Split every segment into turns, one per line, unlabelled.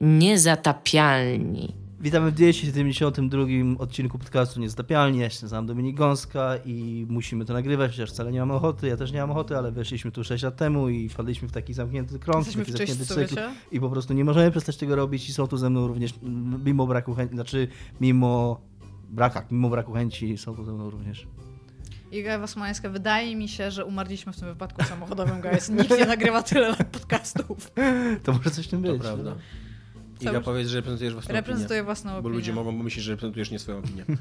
Niezatapialni.
Witamy w 272 odcinku podcastu Niezatapialni. Ja się nazywam Dominik Gąska i musimy to nagrywać, chociaż wcale nie mam ochoty. Ja też nie mam ochoty, ale weszliśmy tu 6 lat temu i wpadliśmy w taki zamknięty krąg,
Jesteśmy
taki
w
zamknięty cykl i po prostu nie możemy przestać tego robić i są tu ze mną również, mimo braku chęci, znaczy mimo brakach, mimo braku chęci są tu ze mną również.
Iga Wasmańska, wydaje mi się, że umarliśmy w tym wypadku samochodowym, guys. Nikt nie nagrywa tyle lat podcastów.
To może coś w tym
To
być.
prawda.
Cały-
Iga, powiedz, że reprezentujesz własną
Reprezentuję własną
opinię. Bo
opinię.
ludzie mogą pomyśleć, że reprezentujesz nie swoją opinię.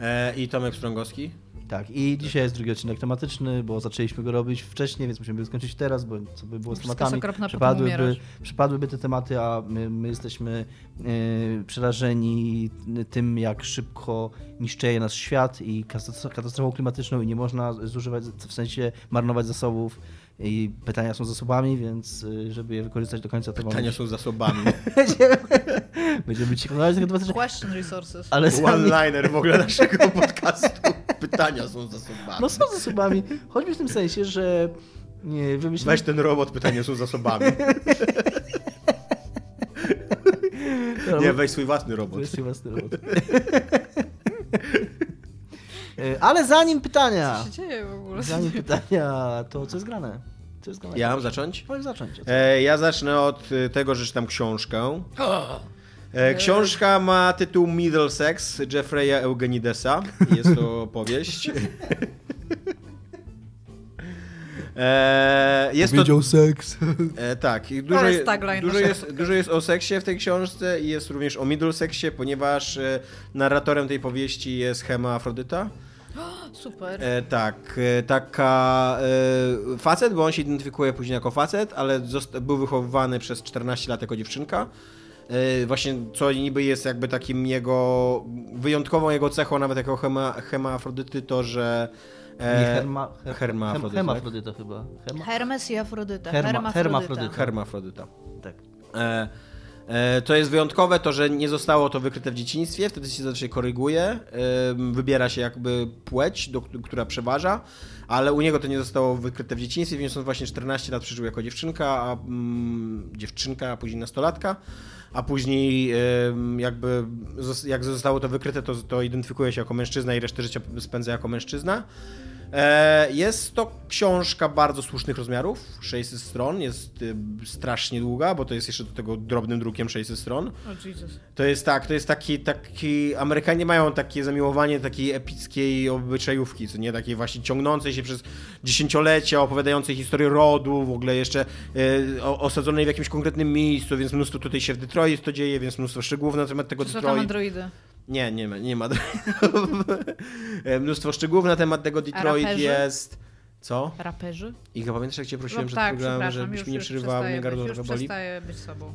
E, I Tomek Strągowski.
Tak, i dzisiaj jest drugi odcinek tematyczny, bo zaczęliśmy go robić wcześniej, więc musimy go skończyć teraz, bo co by było z
Wszystko jest
tematami. Przypadłyby, przypadłyby te tematy, a my, my jesteśmy e, przerażeni tym, jak szybko niszczeje nas świat i katastrof- katastrofą klimatyczną i nie można zużywać, w sensie marnować zasobów. I pytania są zasobami, więc e, żeby je wykorzystać do końca, to mamy-
Pytania są zasobami.
będziemy, będziemy ci kontynuować tego tematycznego,
Question resources.
ale sami,
One-liner w ogóle naszego podcastu. Pytania są zasobami.
no są zasobami, choćby w tym sensie, że nie, wymyślimy
Weź ten robot, pytania są zasobami. Nie, weź swój własny robot.
Weź swój własny robot. E, Ale zanim pytania,
Co się dzieje w ogóle?
zanim pytania, to co jest grane? Co jest grane?
Ja mam zacząć?
Możesz zacząć.
E, ja zacznę od e, tego, że czytam książkę. E, książka ma tytuł Middlesex Jeffrey'a Eugenidesa. Jest to powieść. E, jest to,
seks.
e, tak, i dużo,
jest
je-
tagline
dużo, jest, dużo jest o seksie w tej książce i jest również o Middlesexie, ponieważ e, narratorem tej powieści jest Hema Afrodyta.
Super.
E, tak, e, taka e, facet, bo on się identyfikuje później jako facet, ale był wychowywany przez 14 lat jako dziewczynka. E, właśnie co niby jest jakby takim jego, wyjątkową jego cechą, nawet jako hema, hemafrodyty, to że... e,
Nie, herma, her,
hermafrodyta, tak?
hermafrodyta chyba. Herma,
Hermes i Afrodyta.
Herma-
Hermafrodyta.
hermafrodyta.
hermafrodyta.
tak.
E, e, to jest wyjątkowe to, że nie zostało to wykryte w dzieciństwie, wtedy się zazwyczaj koryguje, e, wybiera się jakby płeć, do, która przeważa, ale u niego to nie zostało wykryte w dzieciństwie, więc on właśnie 14 lat przeżył jako dziewczynka, a mm, dziewczynka, a później nastolatka, a później jakby jak zostało to wykryte, to, to identyfikuje się jako mężczyzna i resztę życia spędza jako mężczyzna. E, Jest to książka bardzo słusznych rozmiarów, 600 stron, jest y, strasznie długa, bo to jest jeszcze do tego drobnym drukiem 600 stron.
O Jesus.
To jest tak, to jest taki, taki, Amerykanie mają takie zamiłowanie takiej epickiej obyczajówki, co nie, takiej właśnie ciągnącej się przez dziesięciolecia, opowiadającej historię rodu, w ogóle jeszcze y, osadzonej w jakimś konkretnym miejscu, więc mnóstwo tutaj się w Detroit to dzieje, więc mnóstwo szczegółów na temat tego
Czy są tam
Detroit.
androidy?
Nie, nie ma, nie ma. E, Mnóstwo szczegółów na temat tego Detroit jest. Co?
Raperzy?
Iga, pamiętasz jak cię prosiłem
No
przed
tak,
programem, żebyś mi nie
już
przerywał, mnie gardło trochę
już
boli?
przestaję być sobą.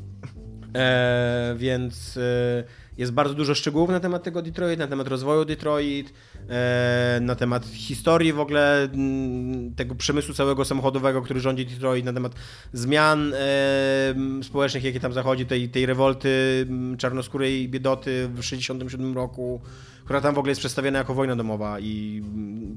E, więc e, jest bardzo dużo szczegółów na temat tego Detroit, na temat rozwoju Detroit, e, na temat historii w ogóle mm, tego przemysłu całego samochodowego, który rządzi Detroit, na temat zmian e, m, społecznych, jakie tam zachodzi, tej, tej rewolty m, czarnoskórej biedoty w 67 roku, która tam w ogóle jest przedstawiona jako wojna domowa i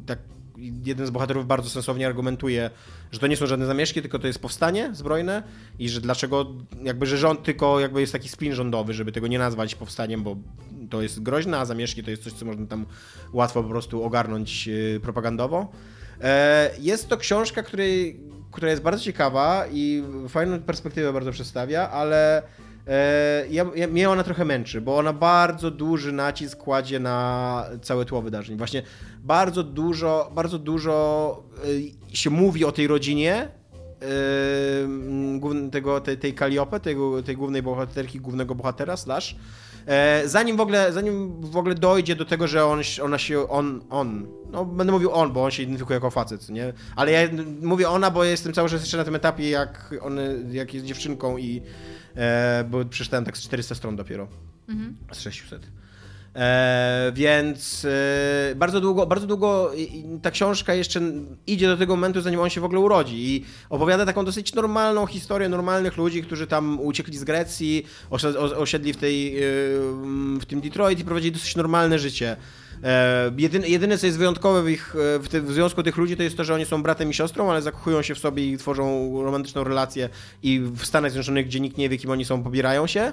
tak jeden z bohaterów bardzo sensownie argumentuje, że to nie są żadne zamieszki, tylko to jest powstanie zbrojne i że dlaczego, jakby, że rząd tylko jakby jest taki spin rządowy, żeby tego nie nazwać powstaniem, bo to jest groźne, a zamieszki to jest coś, co można tam łatwo po prostu ogarnąć yy, propagandowo. E, Jest to książka, której, która jest bardzo ciekawa i fajną perspektywę bardzo przedstawia, ale ja, ja, mnie ona trochę męczy, bo ona bardzo duży nacisk kładzie na całe tło wydarzeń. Właśnie bardzo dużo, bardzo dużo y, się mówi o tej rodzinie główn- tego, tej, tej tego, tej głównej bohaterki, głównego bohatera, slash, e, zanim w ogóle, zanim w ogóle dojdzie do tego, że on, ona się, on, on, no będę mówił on, bo on się identyfikuje jako facet, nie? Ale ja mówię ona, bo jestem cały czas jeszcze na tym etapie, jak, on, jak jest dziewczynką i, e, bo przeczytałem tak z 400 stron dopiero, z 600. E, więc e, bardzo długo, bardzo długo ta książka jeszcze idzie do tego momentu, zanim on się w ogóle urodzi i opowiada taką dosyć normalną historię normalnych ludzi, którzy tam uciekli z Grecji, osiedli w, tej, e, w tym Detroit i prowadzili dosyć normalne życie. E, jedyne, jedyne, co jest wyjątkowe w, ich, e, w, w, związku tych ludzi, to jest to, że oni są bratem i siostrą, ale zakochują się w sobie i tworzą romantyczną relację i w Stanach Zjednoczonych, gdzie nikt nie wie, kim oni są, pobierają się.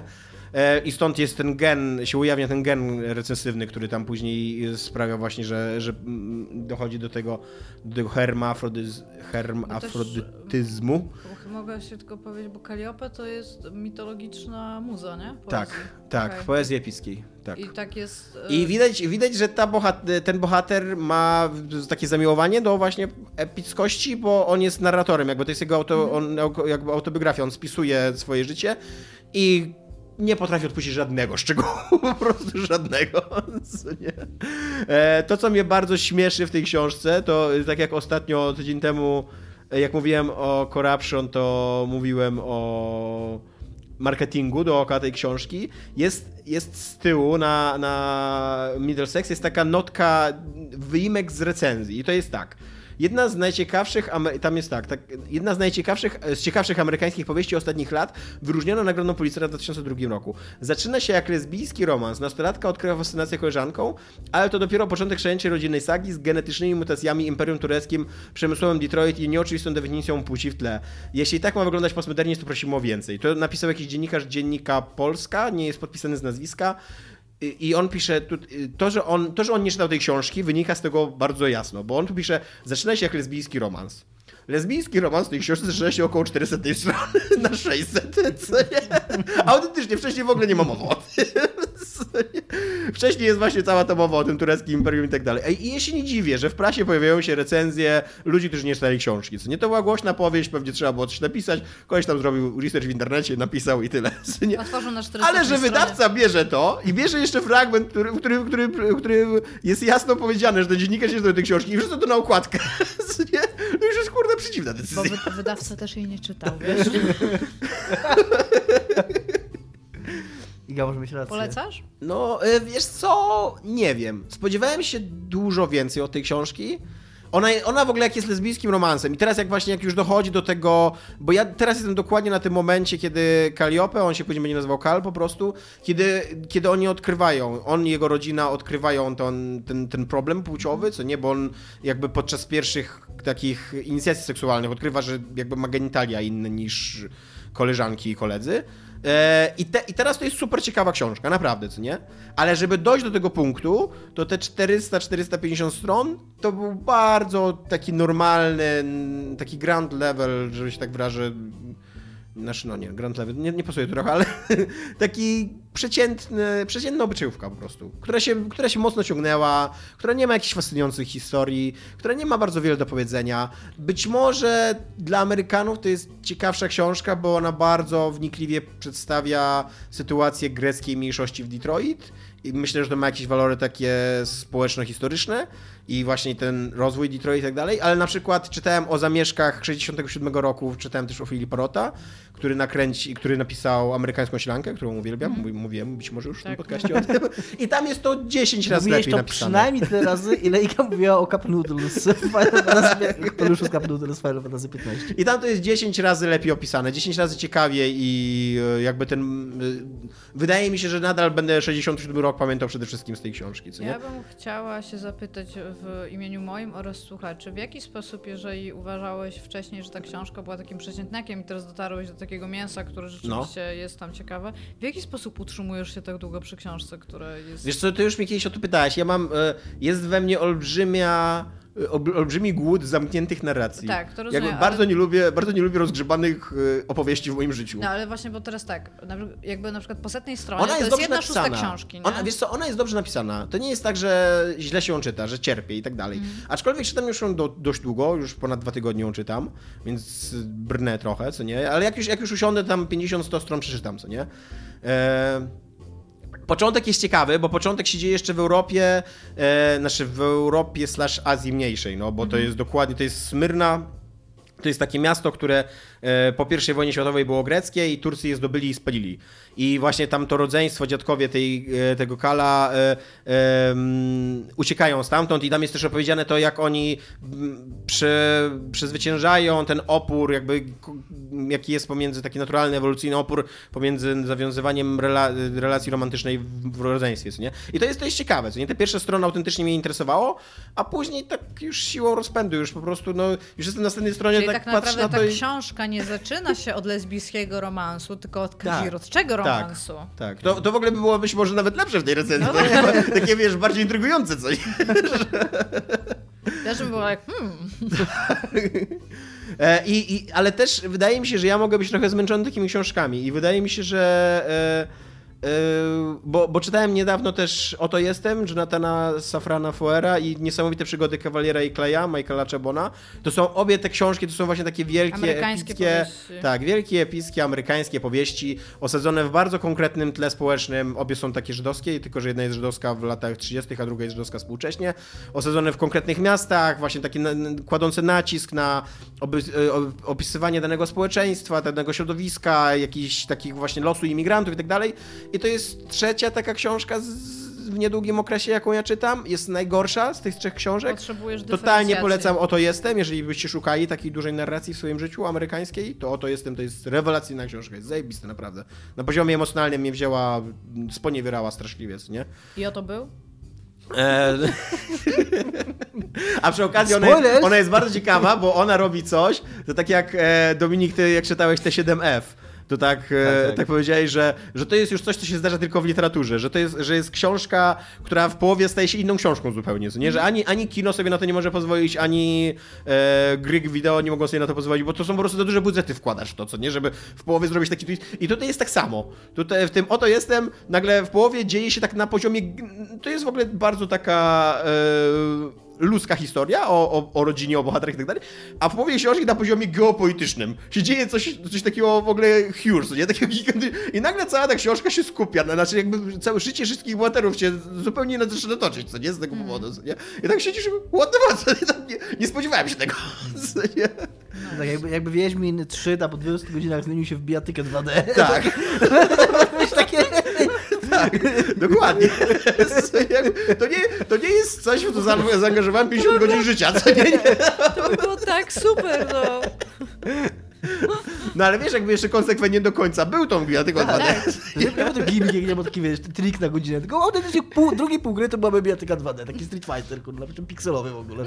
E, I stąd jest ten gen, się ujawnia ten gen recensywny, który tam później sprawia właśnie, że, że mm, dochodzi do tego, do tego hermafrodyz, hermafrodytyzmu.
Mogę się tylko powiedzieć, bo Kaliope to jest mitologiczna muza, nie?
Poezji. Tak, tak, okay. poezji epickiej. Tak.
I tak jest.
I widać, widać że ten bohater ma takie zamiłowanie do właśnie epickości, bo on jest narratorem, jakby to jest jego auto, on, jakby autobiografia, on spisuje swoje życie i nie potrafi odpuścić żadnego szczegółu, po prostu żadnego. E, to, co mnie bardzo śmieszy w tej książce, to tak jak ostatnio tydzień temu, e, jak mówiłem o Corruption, to mówiłem o marketingu dookoła tej książki. Jest, jest z tyłu na, na Middlesex jest taka notka, wyimek z recenzji i to jest tak. Jedna z najciekawszych, tam jest tak, tak, jedna z najciekawszych, z ciekawszych amerykańskich powieści ostatnich lat, wyróżniona nagrodą Pulitzera w 2002 roku. Zaczyna się jak lesbijski romans. Nastolatka odkrywa fascynację koleżanką, ale to dopiero początek szaleńczej rodzinnej sagi z genetycznymi mutacjami, imperium tureckim, przemysłowym Detroit i nieoczywistą definicją płci w tle. Jeśli tak ma wyglądać postmodernizm, to prosimy o więcej. To napisał jakiś dziennikarz dziennika Polska, nie jest podpisany z nazwiska. I on pisze, to że on, to, że on nie czytał tej książki, wynika z tego bardzo jasno, bo on tu pisze, zaczyna się jak lesbijski romans. Lesbijski romans w tej książce zaczyna się około 400 strony na 600, co nie? Autentycznie, wcześniej w ogóle nie ma mowy o tym. Wcześniej jest właśnie cała ta mowa o tym tureckim imperium i tak dalej. I ja się nie dziwię, że w prasie pojawiają się recenzje ludzi, którzy nie czytali książki. Co nie to była głośna powieść, pewnie trzeba było coś napisać. Koleś tam zrobił research w internecie, napisał i tyle. Nie? Ale że wydawca bierze to i bierze jeszcze fragment, który, który, który, który jest jasno powiedziane, że to dziennikarz nie czytał tej książki i wrzuca to na okładkę. No już jest kurde przeciwna decyzja.
Bo wydawca też jej nie czytał, wiesz?
Iga może mieć rację.
Polecasz?
No, e, wiesz co? Nie wiem. Spodziewałem się dużo więcej od tej książki. Ona, ona w ogóle jak jest lesbijskim romansem i teraz jak właśnie jak już dochodzi do tego, bo ja teraz jestem dokładnie na tym momencie, kiedy Calliope, on się później będzie nazywał Kal po prostu, kiedy, kiedy oni odkrywają, on i jego rodzina odkrywają ten, ten, ten problem płciowy, co nie, bo on jakby podczas pierwszych takich inicjacji seksualnych odkrywa, że jakby ma genitalia inne niż koleżanki i koledzy. E, I, te, I teraz to jest super ciekawa książka, naprawdę, co nie? Ale żeby dojść do tego punktu, to te 400-450 stron to był bardzo taki normalny, taki grand level, żeby się tak wyrażę, znaczy, no nie, Grand Level, nie, nie pasuje trochę, ale taki przeciętny, przeciętna obyczajówka po prostu, która się, która się mocno ciągnęła, która nie ma jakichś fascynujących historii, która nie ma bardzo wiele do powiedzenia. Być może dla Amerykanów to jest ciekawsza książka, bo ona bardzo wnikliwie przedstawia sytuację greckiej mniejszości w Detroit i myślę, że to ma jakieś walory takie społeczno-historyczne i właśnie ten rozwój Detroit i tak dalej, ale na przykład czytałem o zamieszkach 67 roku, czytałem też o Filipa Rota, który nakręci, który napisał amerykańską ślankę, którą uwielbiam, mm. mówiłem być może już w tak. tym podcaście o tym. I tam jest to 10 razy Mówiłeś lepiej to napisane.
przynajmniej tyle razy, ile Ika mówiła o Cup Noodles z Cup Noodles Final Fantasy 15.
I tam to jest 10 razy lepiej opisane, 10 razy ciekawiej i e, jakby ten... E, wydaje mi się, że nadal będę 67 rok pamiętał przede wszystkim z tej książki, co nie?
Ja bym chciała się zapytać w imieniu moim oraz słuchaczy, w jaki sposób, jeżeli uważałeś wcześniej, że ta książka była takim przeciętniakiem i teraz dotarłeś do takiego mięsa, które rzeczywiście no. jest tam ciekawe, w jaki sposób utrzymujesz się tak długo przy książce, która jest...
Wiesz co, ty już mi kiedyś o to pytałeś. Ja mam, e, jest we mnie olbrzymia olbrzymi głód zamkniętych narracji.
Tak, to rozumiem.
Jakby bardzo, ale... nie lubię, bardzo nie lubię rozgrzebanych e, opowieści w moim życiu.
No ale właśnie, bo teraz tak, jakby na przykład po setnej stronie ona jest, to jest jedna napisana. szósta książki. Nie?
Ona, wiesz co, ona jest dobrze napisana. To nie jest tak, że źle się ją czyta, że cierpie i tak dalej. Mm. Aczkolwiek czytam już ją do, dość długo, już ponad dwa tygodnie ją czytam, więc brnę trochę, co nie? Ale jak już, jak już usiądę, tam 50-100 stron przeczytam, co nie? Eee... Początek jest ciekawy, bo początek się dzieje jeszcze w Europie, e, znaczy w Europie slash Azji mniejszej, no bo to mhm. jest dokładnie, to jest Smyrna, to jest takie miasto, które po I wojnie światowej było greckie i Turcy je zdobyli i spalili. I właśnie tam to rodzeństwo, dziadkowie tej, e, tego Kala e, e, uciekają stamtąd i tam jest też opowiedziane to, jak oni prze, przezwyciężają ten opór, jakby jaki jest pomiędzy, taki naturalny, ewolucyjny opór pomiędzy zawiązywaniem rela, relacji romantycznej w, w rodzeństwie, nie? I to jest, to jest ciekawe, co nie? Te pierwsze strony autentycznie mnie interesowało, a później tak już siłą rozpędu, już po prostu, no, już jestem na następnej stronie,
Czyli
tak,
tak
patrzę na
naprawdę
to
ta
i...
książka nie zaczyna się od lesbijskiego romansu, tylko od
Tak.
kazirodczego romansu.
Tak, tak. To, to w ogóle by było być może nawet lepsze w tej recenzji.
No
takie, takie, wiesz, bardziej intrygujące coś.
Ja bym była jak, hmm.
E, I, i, ale też wydaje mi się, że ja mogę być trochę zmęczony takimi książkami i wydaje mi się, że... E, bo, bo, czytałem niedawno też Oto Jestem, Jonathana Safrana Foera i Niesamowite Przygody Kawaliera i Kleja, Michaela Chabona. To są obie te książki, to są właśnie takie wielkie, epickie, tak, wielkie, epickie, amerykańskie powieści, osadzone w bardzo konkretnym tle społecznym. Obie są takie żydowskie, tylko że jedna jest żydowska w latach 30., a druga jest żydowska współcześnie. Osadzone w konkretnych miastach, właśnie takie na, kładące nacisk na oby, e, opisywanie danego społeczeństwa, danego środowiska, jakichś takich właśnie losu imigrantów i tak dalej. I to jest trzecia taka książka z, w niedługim okresie, jaką ja czytam. Jest najgorsza z tych trzech książek.
Potrzebujesz
Totalnie polecam Oto Jestem, jeżeli byście szukali takiej dużej narracji w swoim życiu amerykańskiej, to Oto Jestem to jest rewelacyjna książka, jest zajebista naprawdę. Na poziomie emocjonalnym mnie wzięła, sponiewierała straszliwie, nie?
I oto był?
E... A przy okazji ona jest, ona jest, bardzo ciekawa, bo ona robi coś, to tak jak e, Dominik, ty jak czytałeś T7F, to tak, tak, tak. tak powiedziałeś, że, że to jest już coś, co się zdarza tylko w literaturze, że to jest, że jest książka, która w połowie staje się inną książką zupełnie, co nie? Że ani, ani kino sobie na to nie może pozwolić, ani e, gry wideo nie mogą sobie na to pozwolić, bo to są po prostu za duże budżety wkładasz w to, co nie? Żeby w połowie zrobić taki twist. I tutaj jest tak samo. Tutaj w tym oto jestem, nagle w połowie dzieje się tak na poziomie, to jest w ogóle bardzo taka... E, ludzka historia o, o, o rodzinie, o bohaterach i tak dalej, a w połowie książki na poziomie geopolitycznym się dzieje coś, coś takiego w ogóle huge, nie? Takiego I nagle cała ta książka się skupia, no, znaczy jakby całe życie wszystkich bohaterów się zupełnie inaczej zaczyna toczyć, co nie? Z tego powodu, co nie? I tak siedzisz, what the fuck, nie, nie spodziewałem się tego, co nie?
No, tak jakby, jakby Wiedźmin 3 na po 20 godzinach zmienił się w bijatykę 2D.
Tak.
takie...
tak, dokładnie. To nie, to nie jest coś, w co zaangażowałem 50 godzin życia, co nie? nie.
To by było tak super, no.
No ale wiesz, jakby jeszcze konsekwentnie do końca był tą bijatyką 2D.
Tak. Nie był to gimmick, nie był taki, wiesz, trik na godzinę, tylko on pół, drugi pół gry to byłaby bijatyka 2D, taki Street Fighter, kurwa, pikselowy w ogóle.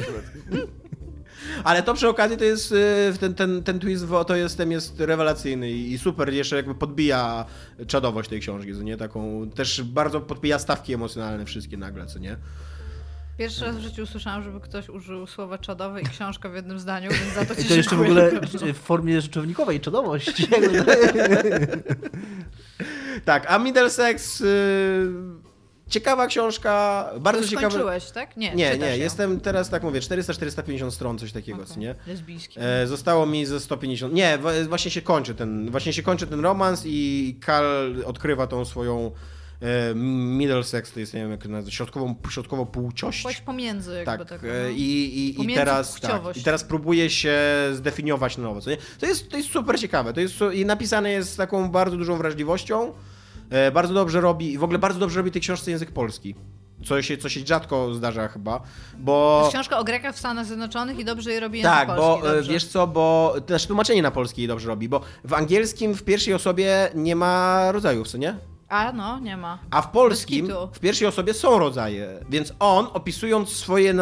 Ale to przy okazji to jest y, ten, ten, ten twist w Oto Jestem jest rewelacyjny i super jeszcze jakby podbija czadowość tej książki, co nie? Taką, też bardzo podbija stawki emocjonalne wszystkie nagle, co nie?
Pierwszy raz w życiu usłyszałam, żeby ktoś użył słowa czadowe i książka w jednym zdaniu, więc za to ci
I to jeszcze w ogóle w formie rzeczownikowej, czadowość.
tak, a Middlesex... Yy Ciekawa książka, bardzo ciekawa.
skończyłeś, tak? Nie,
nie, nie jestem teraz, tak mówię, 400-450 stron, coś takiego, okay. nie?
Lesbijski.
E, zostało mi ze 150. Nie, właśnie się kończy ten, właśnie się kończy ten romans i Kal odkrywa tą swoją e, Middlesex, to jest, nie wiem, jak nazwać, środkową, środkową płciość.
Płeć pomiędzy jakby
tak. E, i, i, i, teraz, tak, I teraz próbuje się zdefiniować na nowo, co nie? To jest, to jest super ciekawe, to jest, i napisane jest z taką bardzo dużą wrażliwością, bardzo dobrze robi i w ogóle bardzo dobrze robi tej książce język polski. Co się, co się rzadko zdarza chyba, bo...
To jest książka o Grekach w Stanach Zjednoczonych i dobrze je robi język
tak,
polski.
Tak, bo
dobrze.
wiesz co, bo też tłumaczenie na polski jej dobrze robi, bo w angielskim w pierwszej osobie nie ma rodzajów, co nie?
A no, nie ma.
A w polskim w pierwszej osobie są rodzaje, więc on opisując swoje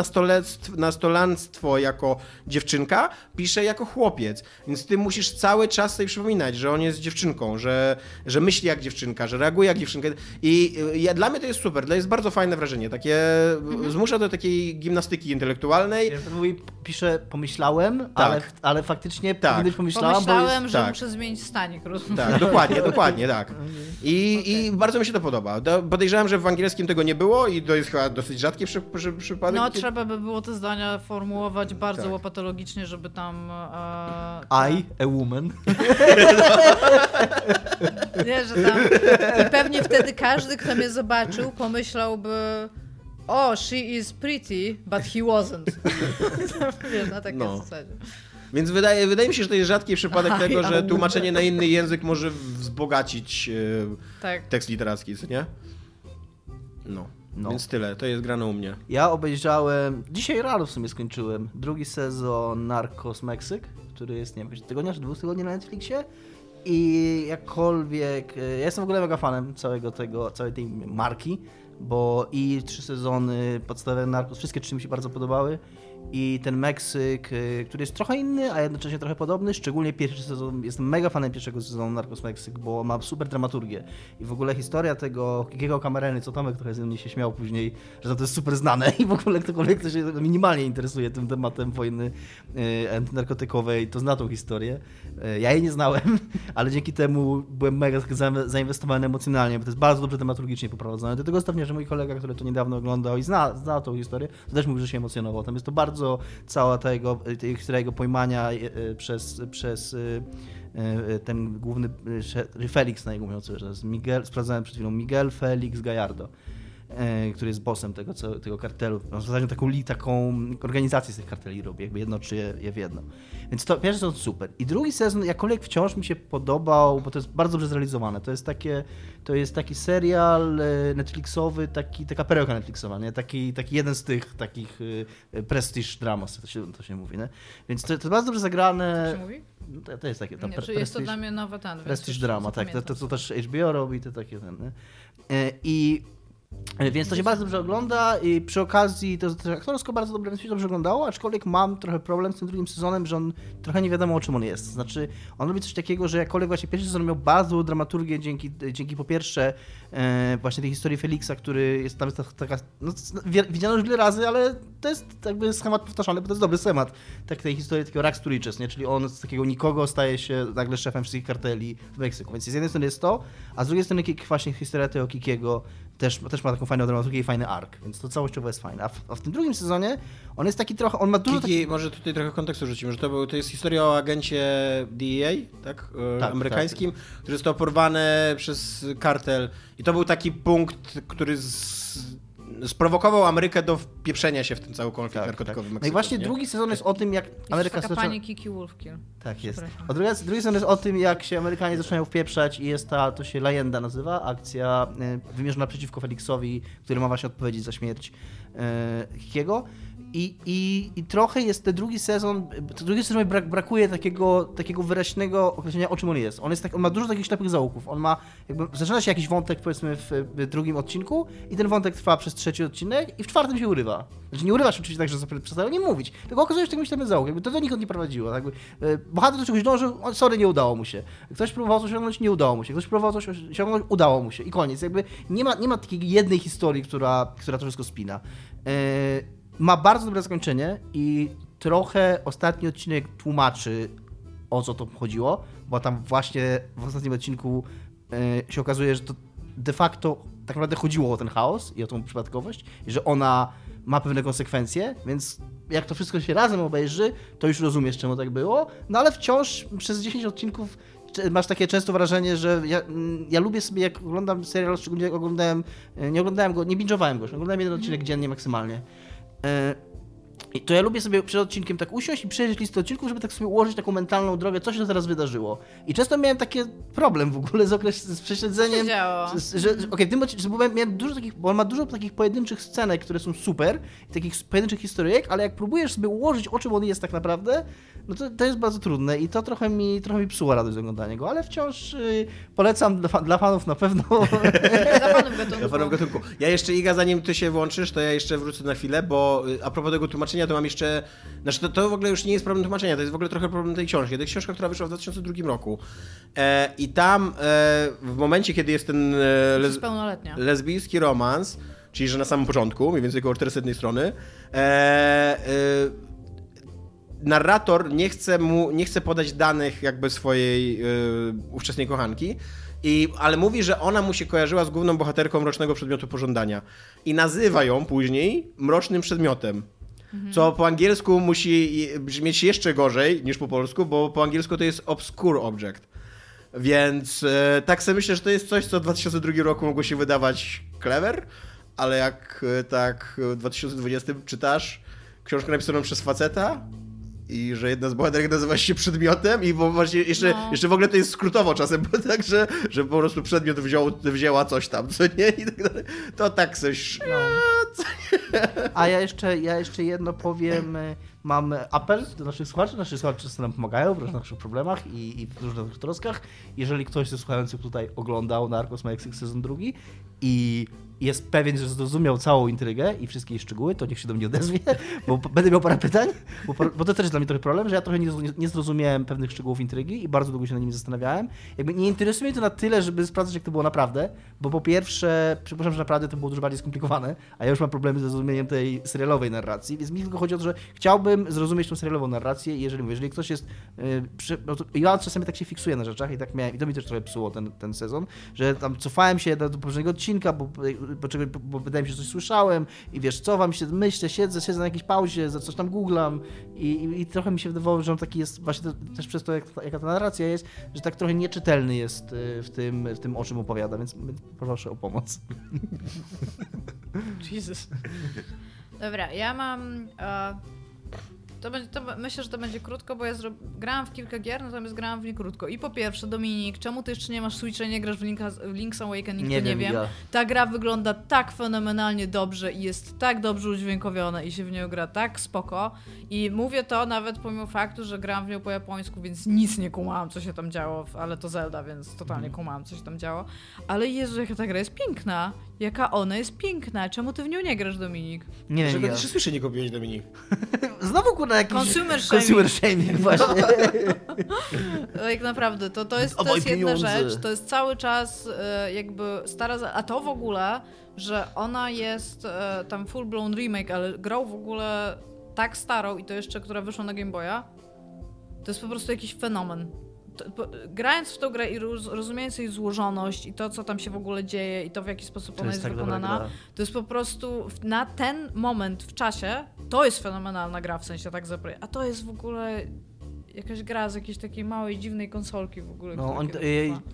nastolanstwo jako dziewczynka, pisze jako chłopiec. Więc ty musisz cały czas sobie przypominać, że on jest dziewczynką, że, że myśli jak dziewczynka, że reaguje jak dziewczynka. I ja, dla mnie to jest super, to jest bardzo fajne wrażenie. Takie mhm. zmusza do takiej gimnastyki intelektualnej. Ja
mówi, pisze pomyślałem, tak. ale, ale faktycznie tak. kiedyś pomyślałam,
Pomyślałem,
jest...
że
tak.
muszę zmienić stanik, rozumiem.
Tak, dokładnie, dokładnie, tak. I, okay. I bardzo mi się to podoba. Podejrzewam, że w angielskim tego nie było i to jest chyba dosyć rzadki przy, przy, przypadek.
No, trzeba by było te zdania formułować bardzo tak. łopatologicznie, żeby tam...
E, I, a woman.
nie, że tam... I pewnie wtedy każdy, kto mnie zobaczył, pomyślałby oh, she is pretty, but he wasn't. Wiesz, na takiej no. zasadzie.
Więc wydaje, wydaje mi się, że to jest rzadki przypadek tego, że tłumaczenie na inny język może wzbogacić e, tak. tekst literacki, co nie? No. No. Więc tyle, to jest grane u mnie.
Ja obejrzałem, dzisiaj rano w sumie skończyłem, drugi sezon Narcos Meksyk, który jest, nie wiem, tygodnia czy dwóch tygodni na Netflixie. I jakkolwiek, e, ja jestem w ogóle mega fanem całego tego, całej tej marki, bo i trzy sezony podstawowe Narcos, wszystkie trzy mi się bardzo podobały i ten Meksyk, y, który jest trochę inny, a jednocześnie trochę podobny, szczególnie pierwszy sezon, jestem mega fanem pierwszego sezonu Narcos Meksyk, bo ma super dramaturgię i w ogóle historia tego Kikiego Kamereny, co Tomek trochę ze mnie się śmiał później, że to jest super znane i w ogóle ktokolwiek, kto się minimalnie interesuje tym tematem wojny antynarkotykowej, to zna tą historię. Y, ja jej nie znałem, ale dzięki temu byłem mega zainwestowany emocjonalnie, bo to jest bardzo dobrze dramaturgicznie poprowadzone. Do tego stopnia, że mój kolega, który to niedawno oglądał i zna, zna tą historię, to też mówił, że się emocjonował. Tam jest to bardzo bardzo cała tego, tej, jego pojmania e, e, przez, przez e, ten główny Felix na jego mówiąc, że jest Miguel, sprawdzałem przed chwilą, Miguel Felix Gallardo który jest bossem tego, tego kartelu. On w zasadzie taką, taką organizację z tych karteli robi, jakby jednoczy je, je w jedno. Więc to pierwszy sezon super. I drugi sezon, jakkolwiek wciąż mi się podobał, bo to jest bardzo dobrze zrealizowane. To jest takie, to jest taki serial e, Netflixowy, taki, taka perełka Netflixowa, nie? Taki, taki jeden z tych takich e, prestige dramas, to się, to się mówi, nie? Więc to, to jest bardzo dobrze zagrane.
To się mówi?
No to, to jest takie.
Tam, nie, pre, jest to dla mnie nowe ten.
Prestige drama, tak. To, to, to też HBO robi, te takie ten, nie? E, I E, więc to się bardzo dobrze ogląda i przy okazji to aktorsko bardzo dobrze, się dobrze oglądało, aczkolwiek mam trochę problem z tym drugim sezonem, że on trochę nie wiadomo o czym on jest. Znaczy, on robi coś takiego, że jakkolwiek właśnie pierwszy sezon miał bardzo dramaturgię dzięki, dzięki po pierwsze e, właśnie tej historii Felixa, który jest tam taka, no, widziano już wiele razy, ale to jest jakby schemat powtarzany, bo to jest dobry schemat tak tej historii takiego Rags to Riches, nie? czyli on z takiego nikogo staje się nagle szefem wszystkich karteli w Meksyku. Więc z jednej strony jest to, a z drugiej strony właśnie historia tego Kikiego też, też ma taką fajną dramaturgię i fajny ark, więc to całościowo jest fajne. A w, a w, tym drugim sezonie on jest taki trochę, on ma dużo...
Kiki, taki... może tutaj trochę kontekstu rzucimy, że to, był, to jest historia o agencie DEA, tak? E, tak amerykańskim, tak. który został porwany przez kartel i to był taki punkt, który z sprowokował Amerykę do wpieprzenia się w ten cały konflikt tak, narkotykowy tak.
No i właśnie nie? drugi sezon jest o tym, jak Ameryka
zaczyna... pani Kiki Wolfkill.
Tak jest. A drugi, drugi sezon jest o tym, jak się Amerykanie zaczynają wpieprzać i jest ta, to się Lejenda nazywa, akcja y, wymierzona przeciwko Felixowi, który ma właśnie odpowiedzieć za śmierć y, Kikiego. I, i, I trochę jest ten drugi sezon, drugi sezon brak, brakuje takiego, takiego wyraźnego określenia, o czym on jest. On, jest tak, on ma dużo takich ślepych zaułków. On ma, jakby, zaczyna się jakiś wątek, powiedzmy, w, w drugim odcinku i ten wątek trwa przez trzeci odcinek i w czwartym się urywa. Znaczy nie urywa się oczywiście tak, że przestają nie mówić, tylko okazuje się, że ślepy zaułek. Jakby to do nikąd nie prowadziło. Jakby, e, bohater do czegoś dążył, sorry, nie udało mu się. Ktoś próbował coś osiągnąć, nie udało mu się. Ktoś próbował coś osiągnąć, udało mu się. I koniec. Jakby nie ma, nie ma takiej jednej historii, która, która to wszystko spina. Yy, ma bardzo dobre zakończenie i trochę ostatni odcinek tłumaczy o co to chodziło, bo tam właśnie w ostatnim odcinku e, się okazuje, że to de facto tak naprawdę chodziło o ten chaos i o tą przypadkowość, i że ona ma pewne konsekwencje, więc jak to wszystko się razem obejrzy, to już rozumiesz, czemu tak było, no ale wciąż przez 10 odcinków masz takie często wrażenie, że ja, ja lubię sobie, jak oglądam serial, szczególnie jak oglądałem, e, nie oglądałem go, nie binge'owałem go, oglądałem jeden odcinek dziennie maksymalnie. E, I to ja lubię sobie przed odcinkiem tak usiąść i przejrzeć listę odcinków, żeby tak sobie ułożyć taką mentalną drogę, co się teraz wydarzyło. I często miałem taki problem w ogóle z, okres, z prześledzeniem.
Co
że, okej, okay, w tym odcinku, miałem dużo takich, bo on ma dużo takich pojedynczych scenek, które są super, takich pojedynczych historyjek, ale jak próbujesz sobie ułożyć, o czym on jest tak naprawdę, no to, to jest bardzo trudne i to trochę mi, trochę mi psuło radość z oglądania go, ale wciąż y, polecam dla, dla, fanów na pewno.
dla fanów gatunku.
Dla fanów gatunku. Ja jeszcze, Iga, zanim ty się włączysz, to ja jeszcze wrócę na chwilę, bo y, a propos tego tłumaczenia, to mam jeszcze, znaczy to, to w ogóle już nie jest problem tłumaczenia, to jest w ogóle trochę problem tej książki. To jest książka, która wyszła w 2002 roku e, i tam e, w momencie, kiedy jest ten e,
les,
lesbijski romans, czyli że na samym początku, mniej więcej około 400 strony, e, e narrator nie chce, mu, nie chce podać danych jakby swojej yy, ówczesnej kochanki, i, ale mówi, że ona mu się kojarzyła z główną bohaterką Mrocznego Przedmiotu Pożądania. I nazywa ją później Mrocznym Przedmiotem. Co po angielsku musi brzmieć jeszcze gorzej niż po polsku, bo po angielsku to jest Obscure Object. Więc e, tak sobie myślę, że to jest coś, co w 2002 roku mogło się wydawać clever, ale jak e, tak w 2020 czytasz książkę napisaną przez faceta, i że jedna z bohaterek nazywa się przedmiotem i bo właśnie jeszcze, no. jeszcze w ogóle to jest skrótowo czasem, bo tak, że, że po prostu przedmiot wziął, wzięła coś tam, co nie? I tak dalej. To tak coś... No.
A ja jeszcze, ja jeszcze jedno powiem. Mam apel do naszych słuchaczy. Nasi słuchacze często nam pomagają w różnych naszych problemach i, i w różnych troskach. Jeżeli ktoś ze słuchających tutaj oglądał Narcos Mexico sezon drugi i jest pewien, że zrozumiał całą intrygę i wszystkie jej szczegóły, to niech się do mnie odezwie, bo będę miał parę pytań, bo, bo to też jest dla mnie trochę problem, że ja trochę nie, nie zrozumiałem pewnych szczegółów intrygi i bardzo długo się na nimi zastanawiałem. Jakby nie interesuje mnie to na tyle, żeby sprawdzać, jak to było naprawdę, bo po pierwsze, przypuszczam, że naprawdę to było dużo bardziej skomplikowane, a ja już mam problemy ze zrozumieniem tej serialowej narracji, więc mi tylko chodzi o to, że chciałbym zrozumieć tą serialową narrację jeżeli, jeżeli ktoś jest... Yy, przy, no to, ja czasami tak się fiksuję na rzeczach i tak miałem, i to mi też trochę psuło ten, ten sezon, że tam cofałem się do, do poprzedniego odcinka, bo bo, bo wydaje mi się, że coś słyszałem i wiesz, co wam się, myślę, siedzę, siedzę na jakiejś pauzie, za coś tam googlam i, i, i trochę mi się wydawało, że on taki jest, właśnie też przez to, jak, jaka ta narracja jest, że tak trochę nieczytelny jest y, w tym, w tym o czym opowiada, więc proszę o pomoc.
Jesus. Dobra, ja mam... Uh to, będzie, to myślę, że to będzie krótko, bo ja zro... grałam w kilka gier, natomiast grałam w nie krótko. I po pierwsze, Dominik, czemu ty jeszcze nie masz Switcha nie grasz w, Linka, w Link's Awakening, nie to wiem, nie wiem. Ja. Ta gra wygląda tak fenomenalnie dobrze i jest tak dobrze udźwiękowiona i się w nią gra tak spoko. I mówię to nawet pomimo faktu, że gram w nią po japońsku, więc nic nie kumałam, co się tam działo, ale to Zelda, więc totalnie mhm. kumałam, co się tam działo. Ale Jezu, jaka ta gra jest piękna. Jaka ona jest piękna. Czemu ty w nią nie grasz, Dominik?
Nie, wiem. Dlaczego ja. słyszę nie kupiłeś, Dominik?
Znowu kurna jakiś...
Consumer shaming.
Consumer shaming, właśnie.
Jak naprawdę, to, to jest, to jest jedna rzecz. To jest cały czas e, jakby stara... A to w ogóle, że ona jest e, tam full blown remake, ale grał w ogóle tak starą i to jeszcze, która wyszła na Game Boya, to jest po prostu jakiś fenomen grając w tą grę i roz, rozumiejąc jej złożoność i to, co tam się w ogóle dzieje i to, w jaki sposób to ona jest, jest tak wykonana, to jest po prostu na ten moment w czasie, to jest fenomenalna gra, w sensie tak zapre. A to jest w ogóle jakaś gra z jakiejś takiej małej, dziwnej konsolki w ogóle.
No, on,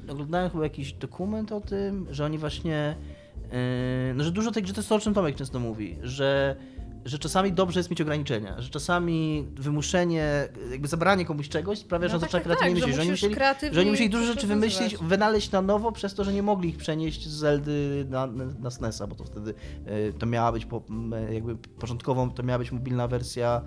oglądałem chyba jakiś dokument o tym, że oni właśnie, yy, no, że dużo tych, że to jest to, o czym Tomek często mówi, że że czasami dobrze jest mieć ograniczenia, że czasami wymuszenie, jakby zabranie komuś czegoś sprawia, no że on tak, zaczyna tak, kreatywnie tak, że, oni musieli, że oni musieli dużo rzeczy wymyślić, wynaleźć na nowo przez to, że nie mogli ich przenieść z Zeldy na, na SNES-a, bo to wtedy e, to miała być po, jakby początkową, to miała być mobilna wersja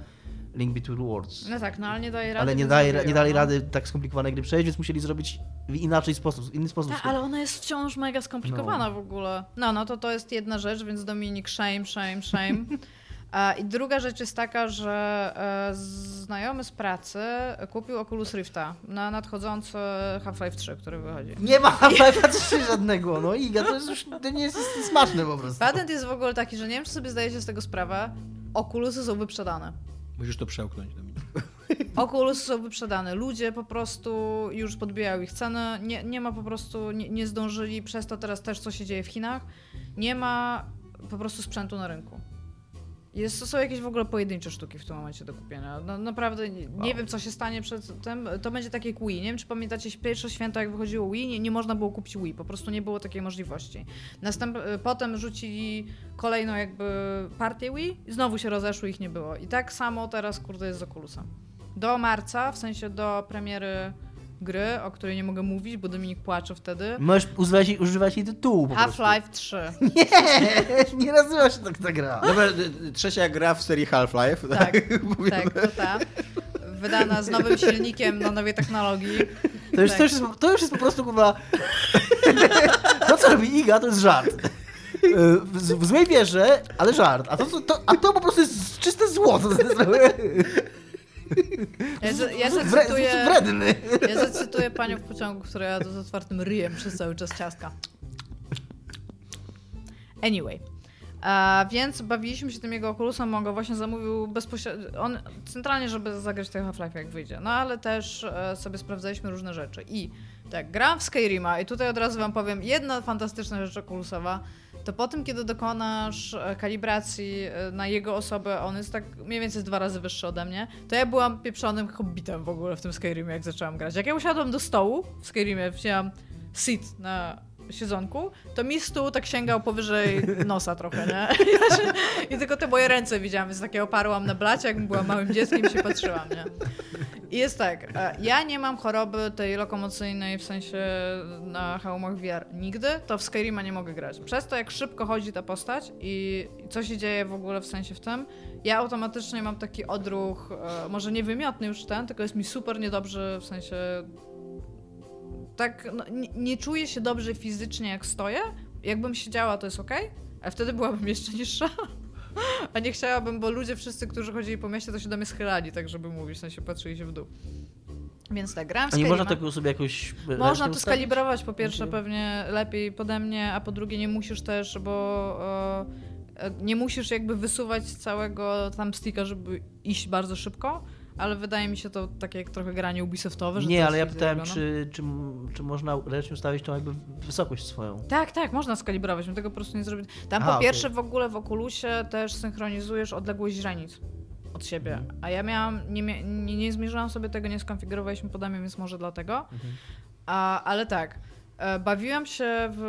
Link Between Worlds.
No tak, no ale nie daje rady.
Ale nie, daje, nie dali no. rady tak skomplikowanej gry przejść, więc musieli zrobić w inaczej sposób, inny sposób.
Tak, ale ona jest wciąż mega skomplikowana no. w ogóle. No, no to to jest jedna rzecz, więc Dominik, shame, shame, shame. I druga rzecz jest taka, że e, znajomy z pracy kupił Oculus Rifta na nadchodzący Half-Life 3, który wychodzi.
Nie ma Half-Life 3 żadnego, no Iga, to jest już to nie jest smaczne po prostu.
Patent jest w ogóle taki, że nie wiem, czy sobie zdajecie z tego sprawę, Oculusy są wyprzedane.
Musisz to przełknąć.
Oculus są wyprzedane. Ludzie po prostu już podbijają ich ceny. Nie, nie ma po prostu, nie, nie zdążyli przez to teraz też, co się dzieje w Chinach. Nie ma po prostu sprzętu na rynku. Jest, są jakieś w ogóle pojedyncze sztuki w tym momencie do kupienia. No, naprawdę nie, nie wiem, co się stanie przed tym. To będzie takie jak Wii. Nie wiem, czy pamiętacie pierwsze święto, jak wychodziło Wii, nie, nie można było kupić Wii. Po prostu nie było takiej możliwości. Następ, potem rzucili kolejną jakby partię Wii i znowu się rozeszły, ich nie było. I tak samo teraz, kurde, jest z Oculusem. Do marca, w sensie do premiery gry, o której nie mogę mówić, bo Dominik płacze wtedy.
Możesz używać, używać jej tytułu
Half-Life 3.
Nie, nie nazywa się tak ta gra.
Dobra, trzecia gra w serii Half-Life.
Tak, tak, tak, to ta. Wydana z nowym silnikiem na nowej technologii.
To już, tak. to już, jest, to już jest po prostu chyba... To, co robi Iga, to jest żart. W, w złej wierze, ale żart. A to, to, to, a to po prostu jest czyste złoto.
Ja, ja zacytuję,
wredny.
Ja zacytuję panią w pociągu, która jadła z otwartym ryjem przez cały czas ciastka. Anyway. A więc bawiliśmy się tym jego Oculusem, on go właśnie zamówił bezpośrednio, on centralnie, żeby zagrać tego Half-Life jak wyjdzie. No ale też e, sobie sprawdzaliśmy różne rzeczy i tak, gram w Skyrima i tutaj od razu wam powiem, jedna fantastyczna rzecz Oculusowa, to po tym, kiedy dokonasz e, kalibracji e, na jego osobę, on jest tak mniej więcej dwa razy wyższy ode mnie, to ja byłam pieprzonym hobbitem w ogóle w tym Skyrimie, jak zaczęłam grać. Jak ja usiadłam do stołu w Skyrimie, wzięłam sit na siedzonku, to mi stół tak sięgał powyżej nosa trochę, nie? I tylko te moje ręce widziałam, więc takie oparłam na blacie, jak byłam małym dzieckiem się patrzyłam, nie? I jest tak, e, ja nie mam choroby tej lokomocyjnej, w sensie na hełmach VR nigdy, to w Skyrima nie mogę grać. Przez to, jak szybko chodzi ta postać i co się dzieje w ogóle w sensie w tym, ja automatycznie mam taki odruch, e, może nie wymiotny już ten, tylko jest mi super niedobrze, w sensie tak no, nie, nie, czuję się dobrze fizycznie jak stoję. Jakbym siedziała, to jest ok, ale wtedy byłabym jeszcze niższa. A nie chciałabym, bo ludzie wszyscy, którzy chodzili po mieście, to się do mnie schylali, tak żeby mówić, w sensie patrzyli się w dół. Więc tak, gram w
A nie można tego sobie jakoś...
Można to skalibrować, po pierwsze pewnie lepiej pode mnie, a po drugie nie musisz też, bo e, nie musisz jakby wysuwać całego tam sticka, żeby iść bardzo szybko, ale wydaje mi się to takie jak trochę granie Ubisoftowe. Że
nie, ale ja pytałem, czy, czy, czy można ręcznie ustawić tą jakby wysokość swoją.
Tak, tak, można skalibrować, my tego po prostu nie zrobimy. Tam Aha, po pierwsze okay. w ogóle w Oculusie też synchronizujesz odległość źrenic od siebie, mhm. a ja miałam, nie, nie, nie zmierzyłam sobie tego, nie skonfigurowaliśmy podami, więc może dlatego. Mhm. A, ale tak, bawiłam się w,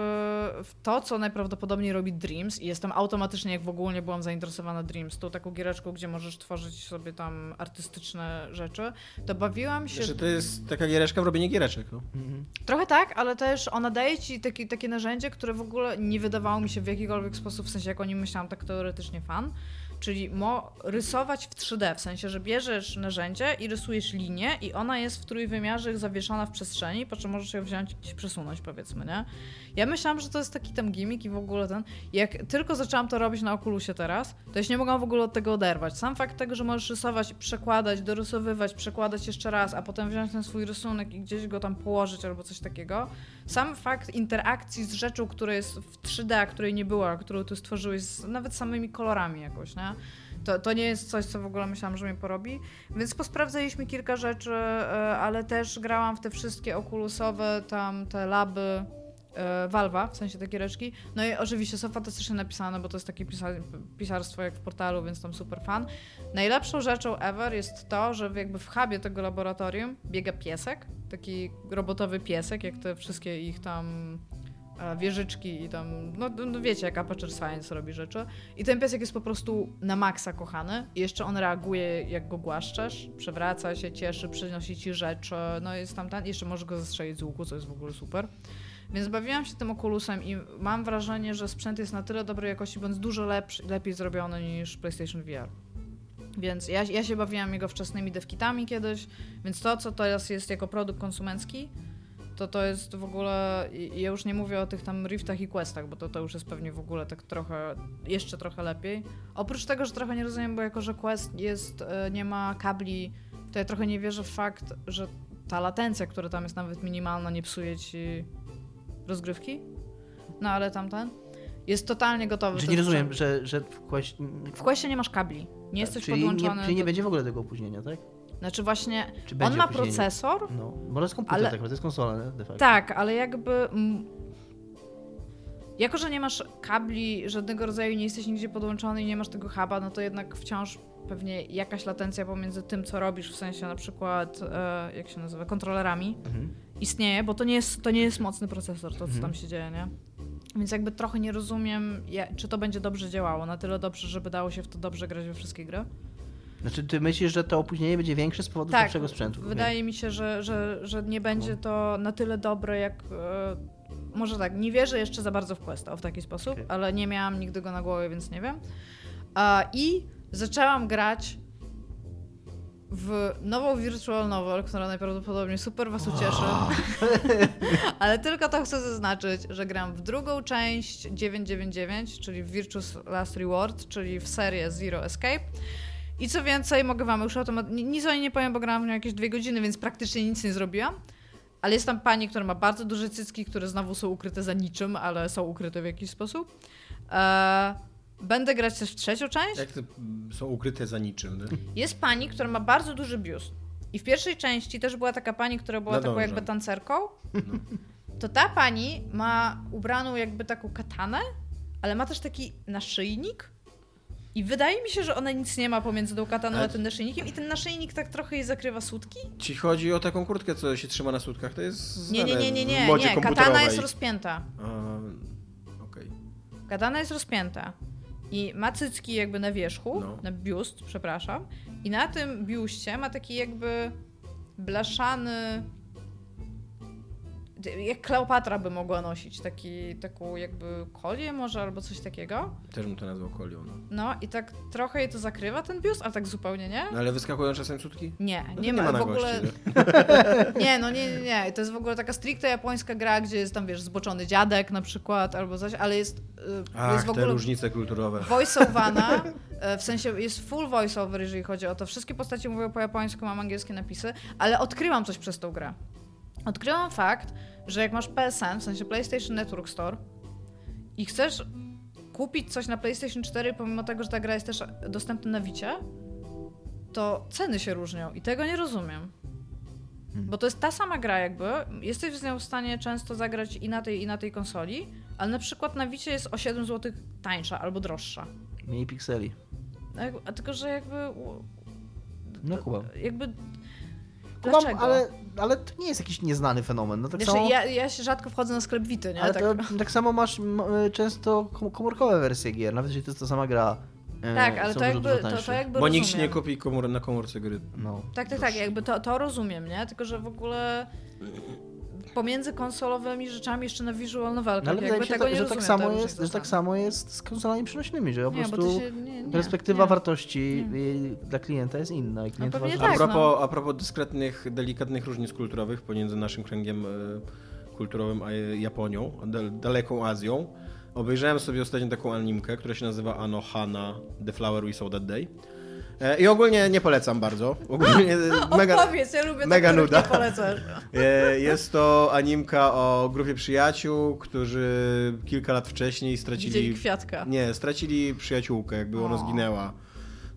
w, to, co najprawdopodobniej robi Dreams i jestem automatycznie, jak w ogóle nie byłam zainteresowana Dreams, tą taką giereczką, gdzie możesz tworzyć sobie tam artystyczne rzeczy, to bawiłam się...
Że to jest taka giereczka w robienie giereczek. No.
Mhm. Trochę tak, ale też ona daje ci taki, takie narzędzie, które w ogóle nie wydawało mi się w jakikolwiek sposób, w sensie jak o nim myślałam tak teoretycznie fan, Czyli rysować w 3D, w sensie, że bierzesz narzędzie i rysujesz linię i ona jest w trójwymiarze zawieszona w przestrzeni, po czym możesz ją wziąć i przesunąć, powiedzmy, nie? Ja myślałam, że to jest taki tam gimmick i w ogóle ten... Jak tylko zaczęłam to robić na Oculusie teraz, to już nie mogłam w ogóle od tego oderwać. Sam fakt tego, że możesz rysować, przekładać, dorysowywać, przekładać jeszcze raz, a potem wziąć ten swój rysunek i gdzieś go tam położyć albo coś takiego. Sam fakt interakcji z rzeczą, która jest w 3D, a której nie było, którą tu stworzyłeś, z nawet samymi kolorami jakoś, nie? To, to nie jest coś, co w ogóle myślałam, że mnie porobi. Więc posprawdzaliśmy kilka rzeczy, e, ale też grałam w te wszystkie okulusowe, tam te laby e, Valva, w sensie takie reczki. No i oczywiście są fantastycznie napisane, bo to jest takie pisarstwo jak w portalu, więc tam super fan. Najlepszą rzeczą ever jest to, że jakby w hubie tego laboratorium biega piesek, taki robotowy piesek, jak te wszystkie ich tam wieżyczki i tam, no, no, wiecie, jak Aperture Science robi rzeczy. I ten piesek jest po prostu na maksa kochany i jeszcze on reaguje, jak go głaszczesz, przewraca się, cieszy, przynosi ci rzeczy, no jest tam ten, jeszcze może go zastrzelić z łuku, co jest w ogóle super. Więc bawiłam się tym Oculusem i mam wrażenie, że sprzęt jest na tyle dobrej jakości, bądź dużo lepszy, lepiej zrobiony niż PlayStation VR. Więc ja, ja się bawiłam jego wczesnymi devkitami kiedyś, więc to, co teraz jest jako produkt konsumencki, to to jest w ogóle, ja już nie mówię o tych tam riftach i questach, bo to, to już jest pewnie w ogóle tak trochę, jeszcze trochę lepiej. Oprócz tego, że trochę nie rozumiem, bo jako, że quest jest, e, nie ma kabli, to ja trochę nie wierzę w fakt, że ta latencja, która tam jest nawet minimalna, nie psuje ci rozgrywki. No ale tamten jest totalnie gotowy.
Czy nie rozumiem, że, że w Questie...
W Questie nie masz kabli. Nie tak, jesteś czyli podłączony.
Nie, czyli nie do... będzie w ogóle tego opóźnienia, tak?
Znaczy właśnie, on ma procesor.
No, może jest komputer, ale, tak, to jest konsola, nie? De facto.
Tak, ale jakby... Jako, że nie masz kabli żadnego rodzaju, nie jesteś nigdzie podłączony i nie masz tego huba, no to jednak wciąż pewnie jakaś latencja pomiędzy tym, co robisz, w sensie na przykład, e, jak się nazywa, kontrolerami, mhm. Istnieje, bo to nie, jest, to nie jest mocny procesor, to co mhm. tam się dzieje, nie? Więc jakby trochę nie rozumiem, czy to będzie dobrze działało, na tyle dobrze, żeby dało się w to dobrze grać we wszystkie gry.
Znaczy, ty myślisz, że to opóźnienie będzie większe z powodu tak, lepszego sprzętu?
Wydaje nie? mi się, że, że, że nie będzie to na tyle dobre, jak. E, może tak, nie wierzę jeszcze za bardzo w Questa w taki sposób, okay. ale nie miałam nigdy go na głowie, więc nie wiem. I zaczęłam grać w nową virtual novel, która najprawdopodobniej super was ucieszy. Ale tylko to chcę zaznaczyć, że gram w drugą część 999, czyli w Virtuous Last Reward, czyli w serię Zero Escape. I co więcej, mogę wam już automat... Nic o niej nie powiem, bo grałam w nią jakieś dwie godziny, więc praktycznie nic nie zrobiłam. Ale jest tam pani, która ma bardzo duże cycki, które znowu są ukryte za niczym, ale są ukryte w jakiś sposób. Eee, będę grać też w trzecią część.
Jak to są ukryte za niczym? Nie?
Jest pani, która ma bardzo duży biust. I w pierwszej części też była taka pani, która była no taką jakby tancerką. No. To ta pani ma ubraną jakby taką katanę, ale ma też taki naszyjnik I wydaje mi się, że ona nic nie ma pomiędzy tą kataną a tym naszyjnikiem i ten naszyjnik tak trochę jej zakrywa sutki.
Ci chodzi o taką kurtkę, co się trzyma na sutkach, to jest
Nie, nie, nie, nie, nie,
nie.
katana jest rozpięta.
okej. Okay.
Katana jest rozpięta. I ma cycki jakby na wierzchu, no. na biust, przepraszam. I na tym biuście ma taki jakby blaszany jak Kleopatra by mogła nosić taki, taką jakby kolię może albo coś takiego.
Też bym to nazwał kolią. No.
no i tak trochę jej to zakrywa ten biust, a tak zupełnie nie.
No ale wyskakują czasem sutki?
Nie, no nie, nie, ma, ma w ogóle. nie, no nie, nie, nie. To jest w ogóle taka stricte japońska gra, gdzie jest tam, wiesz, zboczony dziadek na przykład albo coś, ale jest, y,
Ach,
jest w ogóle.
te różnice kulturowe.
Voiceowana, y, w sensie jest full voiceover, jeżeli chodzi o to. Wszystkie postacie mówią po japońsku, mam angielskie napisy, ale odkryłam coś przez tą grę. Odkryłam fakt, że jak masz PSN, w sensie PlayStation Network Store i chcesz kupić coś na PlayStation 4, pomimo tego, że ta gra jest też dostępna na Wicie, to ceny się różnią i tego nie rozumiem. Hmm. Bo to jest ta sama gra jakby, jesteś z nią w stanie często zagrać i na tej, i na tej konsoli, ale na przykład na Wicie jest o 7 zł tańsza albo droższa.
Mniej pikseli.
A, tylko, że jakby...
No chyba.
Jakby
Dlaczego? ale, ale to nie jest jakiś nieznany fenomen. No, tak
znaczy,
samo...
ja, ja się rzadko wchodzę na sklep Wity, nie?
Ale tak... To, tak samo masz często komórkowe wersje gier, nawet jeśli to jest ta sama gra.
E, tak, ale to jakby, to, to jakby
Bo nikt nie kupi komór, na komórce gry.
No.
Tak, tak, tak, jakby to, to rozumiem, nie? Tylko, że w ogóle pomiędzy konsolowymi rzeczami jeszcze na visual novelkach. No, ale wydaje mi się,
że, że, tak samo jest, że tak samo jest z konsolami przenośnymi, że po nie, prostu się, nie, nie, perspektywa wartości dla klienta jest inna. I
klient no
tak, a, propos, no. a propos dyskretnych, delikatnych różnic kulturowych pomiędzy naszym kręgiem e, kulturowym a Japonią, daleką Azją, obejrzałem sobie ostatnio taką animkę, która się nazywa Anohana The Flower We Saw That Day. E, I ogólnie nie polecam bardzo. Ogólnie
mega, Opowiedz, ja lubię mega nuda. Nie polecasz.
E, jest to animka o grupie przyjaciół, którzy kilka lat wcześniej stracili...
Widzieli kwiatka.
Nie, stracili przyjaciółkę, jakby ona zginęła.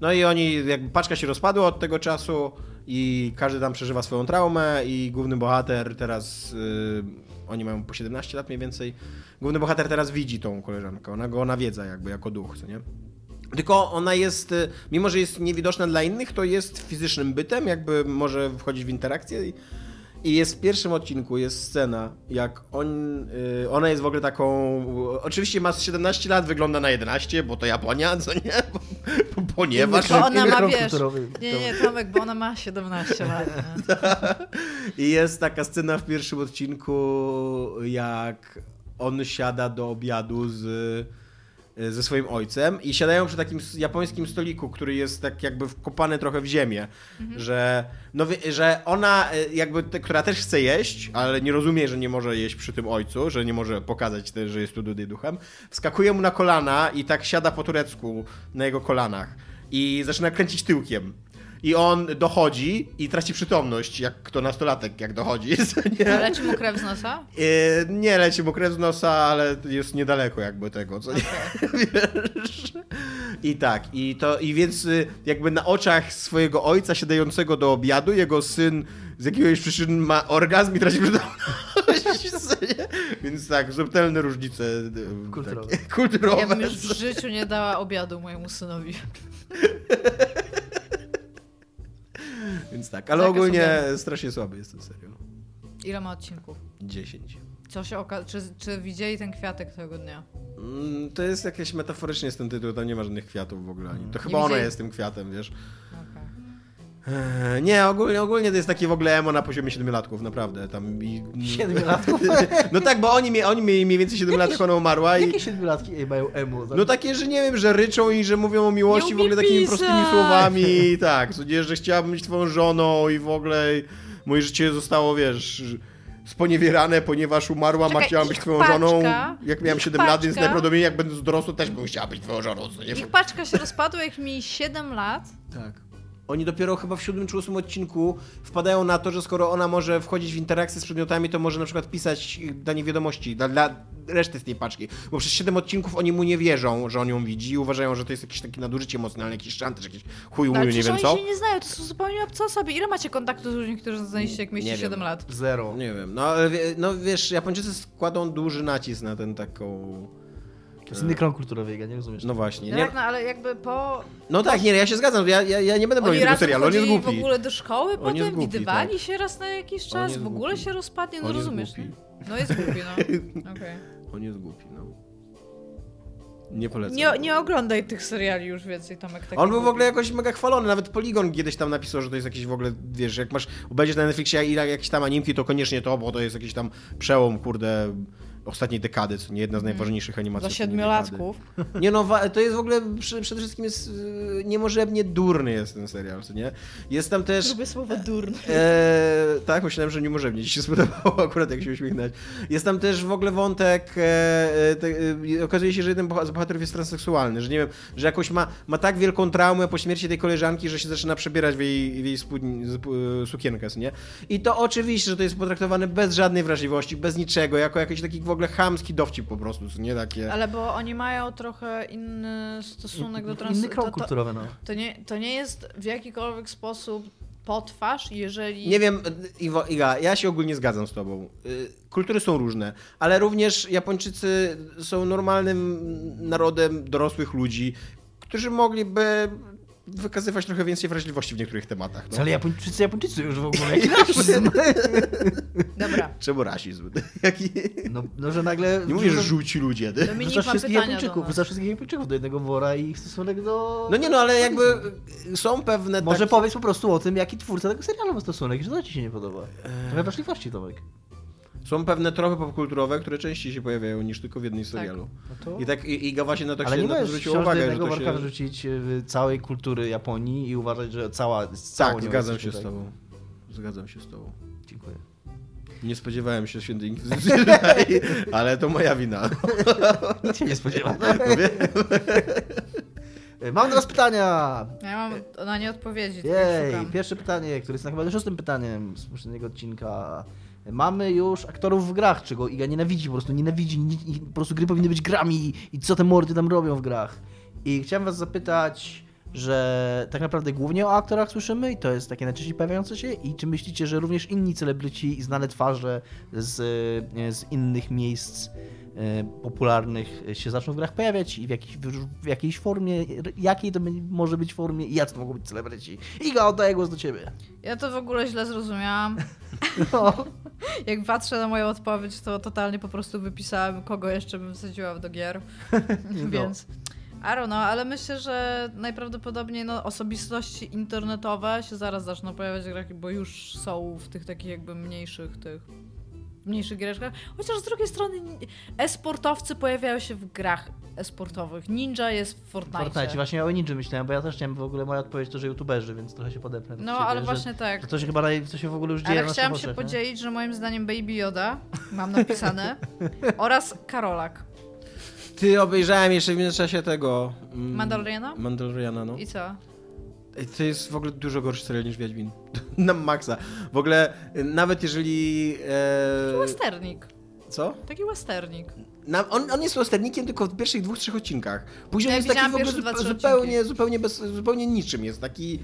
No i oni, jakby paczka się rozpadła od tego czasu i każdy tam przeżywa swoją traumę i główny bohater teraz, yy, oni mają po 17 lat mniej więcej, główny bohater teraz widzi tą koleżankę, ona go nawiedza jakby jako duch, co nie? Tylko ona jest, y, mimo że jest niewidoczna dla innych, to jest fizycznym bytem, jakby może wchodzić w interakcję. I, i jest w pierwszym odcinku jest scena, jak on, y, ona jest w ogóle taką. Oczywiście ma 17 lat, wygląda na 11, bo to Japonia, co nie? Bo, ponieważ.
Bo ona ma wiesz. Nie, nie, Tomek, bo ona ma 17 lat.
I jest taka scena w pierwszym odcinku, jak on siada do obiadu z ze swoim ojcem i siadają przy takim japońskim stoliku, który jest tak jakby wkopany trochę w ziemię, mhm. że, no, że ona e, jakby, która też chce jeść, ale nie rozumie, że nie może jeść przy tym ojcu, że nie może pokazać też, że jest tu duchem, wskakuje mu na kolana i tak siada po turecku na jego kolanach i zaczyna kręcić tyłkiem. I on dochodzi i traci przytomność, jak kto nastolatek, jak dochodzi.
Nie? Leci mu krew z nosa?
E, nie leci mu krew z nosa, ale jest niedaleko jakby tego, co okay. nie? Wiesz? I tak, i to, i więc y, jakby na oczach swojego ojca siadającego do obiadu, jego syn z jakiegoś przyczyn ma orgazm i traci przytomność. Więc tak, subtelne różnice y,
kulturowe.
Takie, kulturowe. Ja
bym już w życiu nie dała obiadu mojemu synowi.
Więc tak, ale ogólnie strasznie słaby jest ten serial.
Ile ma odcinków?
10.
Co się oka- czy, czy widzieli ten kwiatek tego dnia?
Mm, to jest jakieś metaforycznie jest ten tytuł, tam nie ma żadnych kwiatów w ogóle. To chyba ona jest tym kwiatem, wiesz. Eee, nie, ogólnie, ogólnie to jest takie w ogóle emo na poziomie 7-latków, naprawdę. Tam
i... 7-latków?
no tak, bo oni, oni mieli mniej więcej 7 lat, jak ona umarła.
I... Jakie 7-latki mają emo?
No takie, że nie wiem, że ryczą i że mówią o miłości w ogóle takimi prostymi słowami. tak, że chciałabym być twoją żoną i w ogóle moje życie zostało, wiesz sponiewierane, ponieważ umarła, Czekaj, a chciałam być twoją paczka, żoną. Jak miałem 7 paczka, lat, więc najprawdopodobniej jak będę dorosły, też bym chciała być twoją żoną.
Nie? Ich paczka się rozpadła, jak mi 7 lat.
Tak. Oni dopiero chyba w siódmym czy ósmym odcinku wpadają na to, że skoro ona może wchodzić w interakcję z przedmiotami, to może na przykład pisać dla niej wiadomości, dla, dla reszty z tej paczki. Bo przez siedem odcinków oni mu nie wierzą, że on ją widzi i uważają, że to jest jakieś takie nadużycie emocjonalne, jakiś szantaż, jakiś chuj, no, nie wiem co.
oni się nie znają, to są zupełnie obce osoby. Ile macie kontaktu z ludźmi, którzy znaliście jak mieliście 7 lat?
Zero.
Nie wiem. No, no wiesz, Japończycy składą duży nacisk na ten taką
To jest inny krąg kulturowy, ja nie rozumiesz.
No właśnie.
No
Nie,
tak, no ale jakby po...
no tak, nie, ja się zgadzam, ja, ja, ja nie będę bronił
Oni
tego serialu, on jest głupi.
w ogóle do szkoły
jest
potem,
głupi,
widywali
tak.
się raz na jakiś
On
czas, w ogóle
głupi.
się rozpadnie, no
On
rozumiesz.
głupi.
No. no jest głupi, no. Okej.
On jest głupi, no. Nie polecam.
Nie, nie oglądaj tych seriali już więcej, Tomek. taki
On był w ogóle jakoś mega chwalony, nawet Polygon kiedyś tam napisał, że to jest jakiś w ogóle, wiesz, jak masz, obejrzysz na Netflixie i jakieś tam animki, to koniecznie to, bo to jest jakiś tam przełom, kurde, ostatniej dekady, co nie jedna z najważniejszych animacji.
Za
ostatniej
siedmiolatków.
Nie no, to jest w ogóle, przede wszystkim jest, yy, niemożebnie durny jest ten serial, co nie? Jest tam też...
Lubię słowo durny.
E, tak, myślałem, że niemożebnie ci się spodobało akurat, jak się uśmiechnąć. Jest tam też w ogóle wątek, e, e, te, e, okazuje się, że jeden z bohaterów jest transseksualny, że nie wiem, że jakoś ma, ma tak wielką traumę po śmierci tej koleżanki, że się zaczyna przebierać w jej, w jej spódni, e, sukienkę, co nie? I to oczywiście, że to jest potraktowane bez żadnej wrażliwości, bez niczego, jako jakiś taki w ogóle chamski dowcip po prostu, co nie takie...
Ale bo oni mają trochę inny stosunek do trans...
Inny kulturowy, no.
to, nie, to nie jest w jakikolwiek sposób potwarz, jeżeli...
Nie wiem, Iwo, Iga, ja się ogólnie zgadzam z tobą. Y, Kultury są różne, ale również Japończycy są normalnym narodem dorosłych ludzi, którzy mogliby wykazywać trochę więcej wrażliwości w niektórych tematach. No.
Ale Japończycy, Japończycy już w ogóle. Jaki rasizm?
Dobra.
Czemu rasizm? Jaki...
No, no, że nagle...
Nie mówię, że żółci ludzie. ty.
Wrzucasz
ma
wszystkich Japończyków, wrzucasz wszystkich Japończyków do jednego wora i ich stosunek do...
No nie no, ale jakby są pewne...
Może
takie-
powiedz po prostu o tym, jaki twórca tego serialu ma stosunek że to ci się nie podoba. Trochę wrażliwości, Tomek.
Są pewne tropy popkulturowe, które częściej się pojawiają niż tylko w jednym serialu.
No to...
I tak i, Iga właśnie na to
Ale
się
nie
na to
możesz
uwagę, to
worka
się...
wrzucić y, całej kultury Japonii i uważać, że cała... z
Tak,
nią
zgadzam się z
tutaj.
tobą. Zgadzam się z tobą.
Dziękuję.
Nie spodziewałem się świętej inkwizycji, ale to moja wina.
Nic się nie spodziewam.
Mówię?
Mam do was pytania!
Ja mam na nie odpowiedzi.
Jej, pierwsze pytanie, które jest na chyba szóstym pytaniem z poprzedniego odcinka. Mamy już aktorów w grach, czego Iga nienawidzi, po prostu nienawidzi, ni- i po prostu gry powinny być grami i co te mordy tam robią w grach. I chciałem was zapytać, że tak naprawdę głównie o aktorach słyszymy i to jest takie najczęściej pojawiające się i czy myślicie, że również inni celebryci i znane twarze z, z innych miejsc popularnych się zaczną w grach pojawiać i w, jakiej, w jakiejś formie, jakiej to może być formie i jacy to mogą być celebryci. Iga, oddaję głos do ciebie.
Ja to w ogóle źle zrozumiałam.
No.
Jak patrzę na moją odpowiedź, to totalnie po prostu wypisałam, kogo jeszcze bym wsadziła do gier.
No.
Więc. I don't know, ale myślę, że najprawdopodobniej no, osobistości internetowe się zaraz zaczną pojawiać w grach, bo już są w tych takich jakby mniejszych tych mniejszych giereczkach. Chociaż z drugiej strony e-sportowcy pojawiają się w grach e-sportowych. Ninja jest w Fortnite.
Fortnite, właśnie o Ninja myślałem, bo ja też chciałem w ogóle moja odpowiedź to, że youtuberzy, więc trochę się podepnę.
No, ale
że,
właśnie tak.
To się chyba naj, to się w ogóle już dzieje
Ale chciałam się
nie?
podzielić, że moim zdaniem Baby Yoda, mam napisane, oraz Karolak.
Ty obejrzałem jeszcze w międzyczasie tego... mm,
Mandaloriana?
Mandaloriana, no.
I co?
To jest w ogóle dużo gorszy serial niż Wiedźmin. Na maksa. W ogóle y, nawet jeżeli... E...
Westernik.
Co?
Taki westernik.
Na, on, on jest westernikiem tylko w pierwszych dwóch, trzech odcinkach. Później
Ja
jest taki w ogóle zupełnie, zupełnie, bez, zupełnie niczym. Jest taki...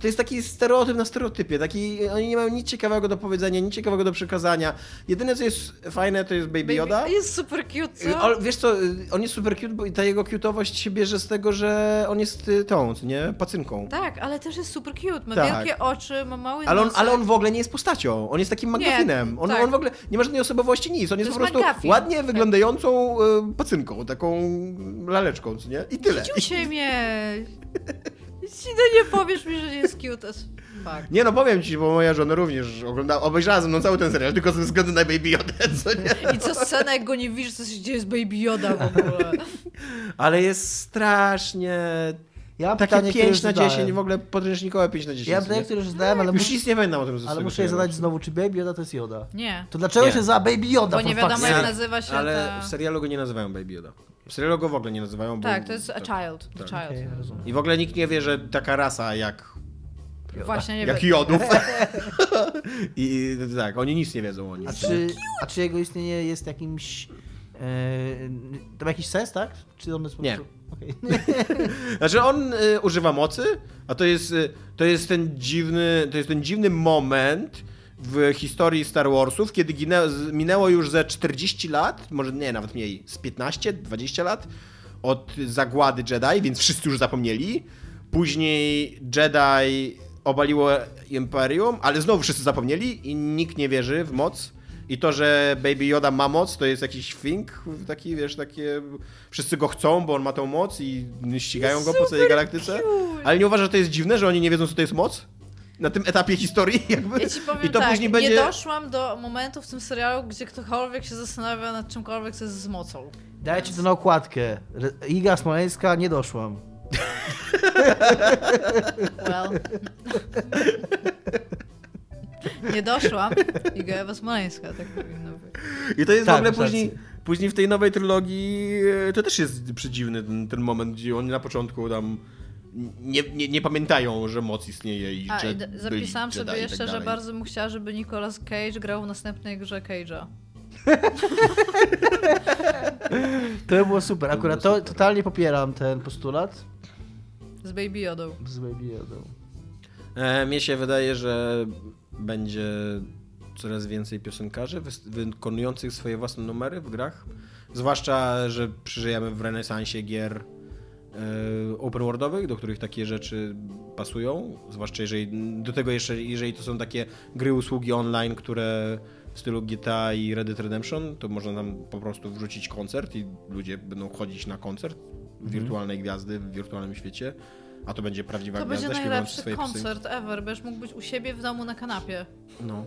To jest taki stereotyp na stereotypie. Taki, oni nie mają nic ciekawego do powiedzenia, nic ciekawego do przekazania. Jedyne, co jest fajne, to jest Baby Yoda.
Baby, jest super cute,
Y,
co?
o, wiesz co, y, on jest super cute, bo ta jego cute'owość się bierze z tego, że on jest y, tą, nie? Pacynką.
Tak, ale też jest super cute. Ma
Tak.
wielkie oczy, ma mały
Ale on,
nosek.
ale on w ogóle nie jest postacią. On jest takim McGuffinem. On,
tak.
on w ogóle nie ma żadnej osobowości, nic. On jest, po prostu
McGuffin.
ładnie
Tak.
wyglądającą y, pacynką, taką laleczką, co nie? I tyle.
Ciusie mnie! Ci no nie powiesz mi, że jest cute as fuck.
Nie no, powiem ci, bo moja żona również ogląda, obejrzała ze mną cały ten serial, tylko ze względu na Baby Yoda, co nie?
I co scena, jak go nie widzisz, to się dzieje z Baby Yoda w ogóle.
Ale jest strasznie...
Ja mam
Takie
pytanie, które
5
już
na
zadałem.
10, w ogóle podręcznikowe 5 na 10.
Ja
co
pytanie,
nie?
które już zadałem, ale,
Już
mus,
nic nie pamiętam o tym, co
ale muszę je zadać znowu, czy Baby Yoda to jest Yoda?
Nie.
To dlaczego
Nie.
się za Baby Yoda?
Bo nie wiadomo, jak nazywa się
Ale
ta...
w serialu go nie nazywają Baby Yoda. W serialu go w ogóle nie nazywają, bo...
Tak, to jest a
tak.
child. The
Tak.
child.
Rozumiem.
I w ogóle nikt nie wie, że taka rasa jak,
Właśnie nie
jak
wiem.
jodów. I tak, oni nic nie wiedzą o nim.
A czy, a czy jego istnienie jest jakimś... E, to ma jakiś sens, tak? Czy on jest po
Nie.
prostu... Okej.
Znaczy on y, używa mocy, a to jest, y, to jest ten dziwny, to jest ten dziwny moment, w historii Star Warsów, kiedy minęło już ze 40 lat, może nie, nawet mniej, z 15, 20 lat od zagłady Jedi, więc wszyscy już zapomnieli. Później Jedi obaliło Imperium, ale znowu wszyscy zapomnieli i nikt nie wierzy w moc. I to, że Baby Yoda ma moc, to jest jakiś thing, taki, wiesz, takie... Wszyscy go chcą, bo on ma tą moc i ścigają go po całej galaktyce. Ale nie uważasz, że to jest dziwne, że oni nie wiedzą, co to jest moc? Na tym etapie historii jakby.
Ja ci powiem
I to
tak,
później będzie...
nie doszłam do momentu w tym serialu, gdzie ktokolwiek się zastanawia nad czymkolwiek, co jest z mocą.
Daję ci to na okładkę. Iga Smoleńska, nie doszłam.
Well. nie doszłam. Iga Ewa Smoleńska, tak powinno być.
I to jest
Tak,
w ogóle później,
rację.
później w tej nowej trylogii e, to też jest przedziwny ten, ten moment, gdzie oni na początku tam nie, nie, nie pamiętają, że moc istnieje i
A,
że
i zapisałam
Jedi
sobie
i tak
jeszcze, że
dalej.
bardzo bym chciała, żeby Nicolas Cage grał w następnej grze Cage'a.
To by było super. Akurat
było
to totalnie popieram ten postulat
Z Baby Yodą.
z Baby Yoda.
E, mnie się wydaje, że będzie coraz więcej piosenkarzy wykonujących swoje własne numery w grach. Zwłaszcza, że przeżyjemy w renesansie gier e, open worldowych, do których takie rzeczy pasują. Zwłaszcza jeżeli do tego jeszcze, jeżeli to są takie gry usługi online, które w stylu GTA i Red Dead Redemption, to można tam po prostu wrzucić koncert i ludzie będą chodzić na koncert wirtualnej gwiazdy w wirtualnym świecie. A to będzie prawdziwa
To
gwiazda
będzie
śpiewająca
najlepszy
swoje piosenki.
koncert ever, będziesz mógł być u siebie w domu na kanapie.
No.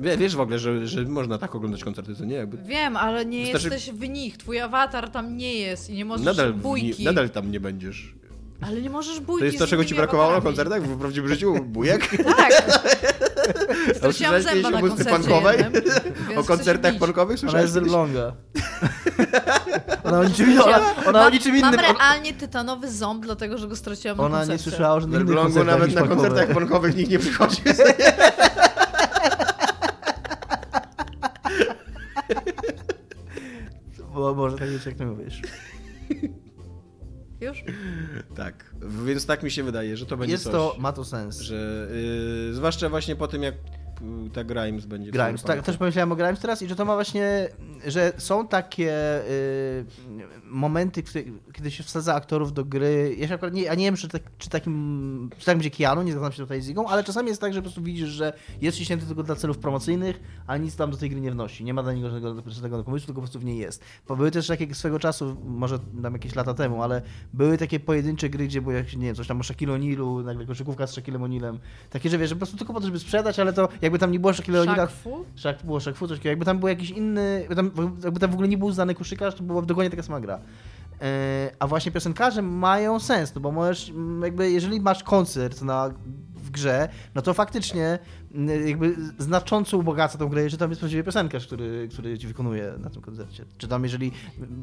Wie, wiesz w ogóle, że, że można tak oglądać koncerty, co nie? Jakby
Wiem, ale nie
Wystarczy-
jesteś w nich. Twój awatar tam nie jest i nie możesz
nadal,
bójki.
nie, nadal tam nie będziesz.
Ale nie możesz bójki
To jest to, czego ci brakowało na koncertach w prawdziwym życiu? Bujek?
Tak. Straciłam zęba na koncercie jednym, więc
O koncertach
bić.
punkowych
Ona
słyszałeś
jest? Elbląga. ona o niczym, ona, ona o
Mam,
niczym
mam
innym...
realnie tytanowy ząb, dlatego że go straciłam na
Ona nie słyszała o
W
żadnych innych
Elblągu
koncertach
nawet na koncertach punkowych nikt nie przychodzi.
Bo może tak być, jak ty mówisz.
Już?
tak, więc tak mi się wydaje, że to będzie
Jest
coś.
to, ma to sens.
Że, yy, zwłaszcza właśnie po tym, jak yy, ta Grimes będzie...
Grimes, tak, też pomyślałem o Grimes teraz i że to ma właśnie, że są takie y, momenty, kiedy się wsadza aktorów do gry, ja się akurat nie, a nie wiem, czy, tak, czy takim, czy tak będzie Keanu, nie zgadzam się tutaj z Igą, ale czasami jest tak, że po prostu widzisz, że jest ściśnięty tylko dla celów promocyjnych, a nic tam do tej gry nie wnosi, nie ma dla niego żadnego żadnego pomysłu, tylko po prostu w niej jest. Bo były też takie swego czasu, może tam jakieś lata temu, ale były takie pojedyncze gry, gdzie było jakieś, nie wiem, coś tam o Shaquille O'Nealu, nagle koszykówka z Shaquillem O'Nealem, takie, że wiesz, że po prostu tylko po to, żeby sprzedać, ale to jakby tam nie było Shaquille O'Neala,
Shaq
było Szak Fu, coś. Jakby tam był jakiś inny, jakby tam, jakby tam w ogóle nie był znany koszykarz, to była dokładnie taka sama gra. E, a właśnie piosenkarze mają sens, no bo możesz, jakby jeżeli masz koncert na, w grze, no to faktycznie jakby znacząco ubogaca tą grę, jeżeli tam jest prawdziwy piosenkarz, który, który ci wykonuje na tym koncercie. Czy tam jeżeli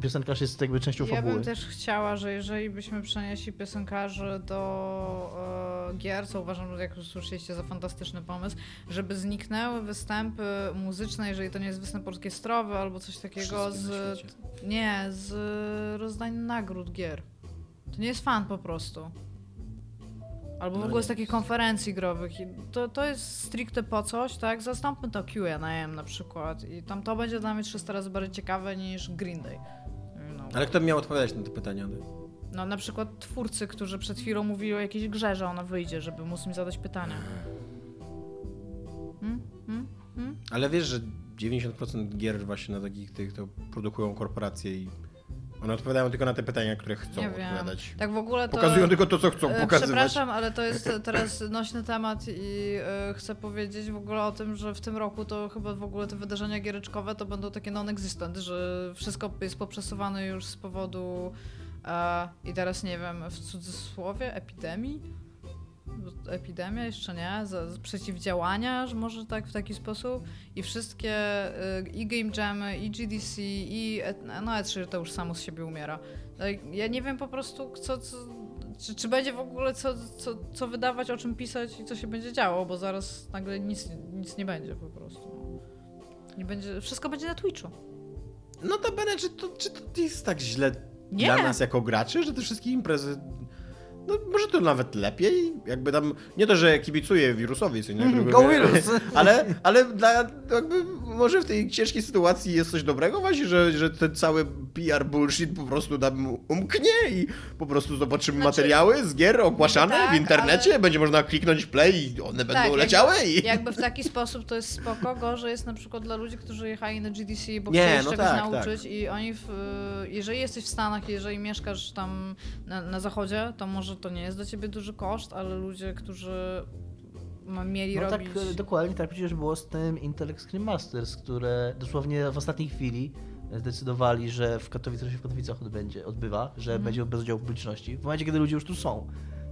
piosenkarz jest jakby częścią
Ja
fabuły.
bym też chciała, że jeżeli byśmy przenieśli piosenkarzy do e, gier, co uważam, że jak już słyszeliście, za fantastyczny pomysł, żeby zniknęły występy muzyczne, jeżeli to nie jest występ orkiestrowy albo coś takiego z... Nie, z rozdań nagród gier. To nie jest fan po prostu. Albo w
No
ogóle z takich konferencji growych. I to, to jest stricte po coś, tak? Zastąpmy to Q&A na przykład i tam to będzie dla mnie 300 razy bardziej ciekawe niż Green Day. No.
Ale kto by miał odpowiadać na te pytania?
No na przykład twórcy, którzy przed chwilą mówili o jakiejś grze, że ona wyjdzie, żeby móc im zadać pytania. Hmm? Hmm? Hmm?
Ale wiesz, że 90% gier właśnie na takich tych to produkują korporacje i one odpowiadają tylko na te pytania, które chcą
Nie wiem.
odpowiadać.
Tak w ogóle to...
Pokazują tylko to, co chcą
E,
pokazywać.
Przepraszam, ale to jest teraz nośny temat i e, chcę powiedzieć w ogóle o tym, że w tym roku to chyba w ogóle te wydarzenia giereczkowe to będą takie non-existent, że wszystko jest poprzesuwane już z powodu e, i teraz nie wiem, w cudzysłowie epidemii? Epidemia jeszcze nie, za, przeciwdziałania, że może tak w taki sposób i wszystkie e, i Game Jamy, i GDC, i no E3 to już samo z siebie umiera. Tak, Ja nie wiem po prostu, co, co, czy, czy będzie w ogóle co, co, co wydawać, o czym pisać i co się będzie działo, bo zaraz nagle nic, nic nie będzie po prostu. Nie będzie, wszystko będzie na Twitchu.
No to Bene, czy to, czy to jest tak źle
Nie.
dla nas jako graczy, że te wszystkie imprezy no może to nawet lepiej, jakby tam, nie to, że kibicuję wirusowi, co nie,
Mm, go wirus!
ale, ale dla, jakby może w tej ciężkiej sytuacji jest coś dobrego właśnie, że, że ten cały PR bullshit po prostu nam umknie i po prostu zobaczymy
Znaczy-
materiały z gier ogłaszane
Tak,
w internecie,
ale-
będzie można kliknąć play i one będą
Tak,
leciały
jakby,
i...
jakby w taki sposób to jest spoko, gorzej jest na przykład dla ludzi, którzy jechali na GDC, bo
Nie,
chcieli się
no
czegoś
tak,
nauczyć i oni, w, jeżeli jesteś w Stanach, jeżeli mieszkasz tam na, na zachodzie, to może to nie jest dla ciebie duży koszt, ale ludzie, którzy mieli
No tak,
robić...
e, dokładnie tak przecież było z tym Intel Extreme Masters, które dosłownie w ostatniej chwili zdecydowali, że w Katowicach się w Katowicach odbędzie, odbywa, że
Mhm.
będzie bez udziału publiczności. W momencie, kiedy ludzie już tu są.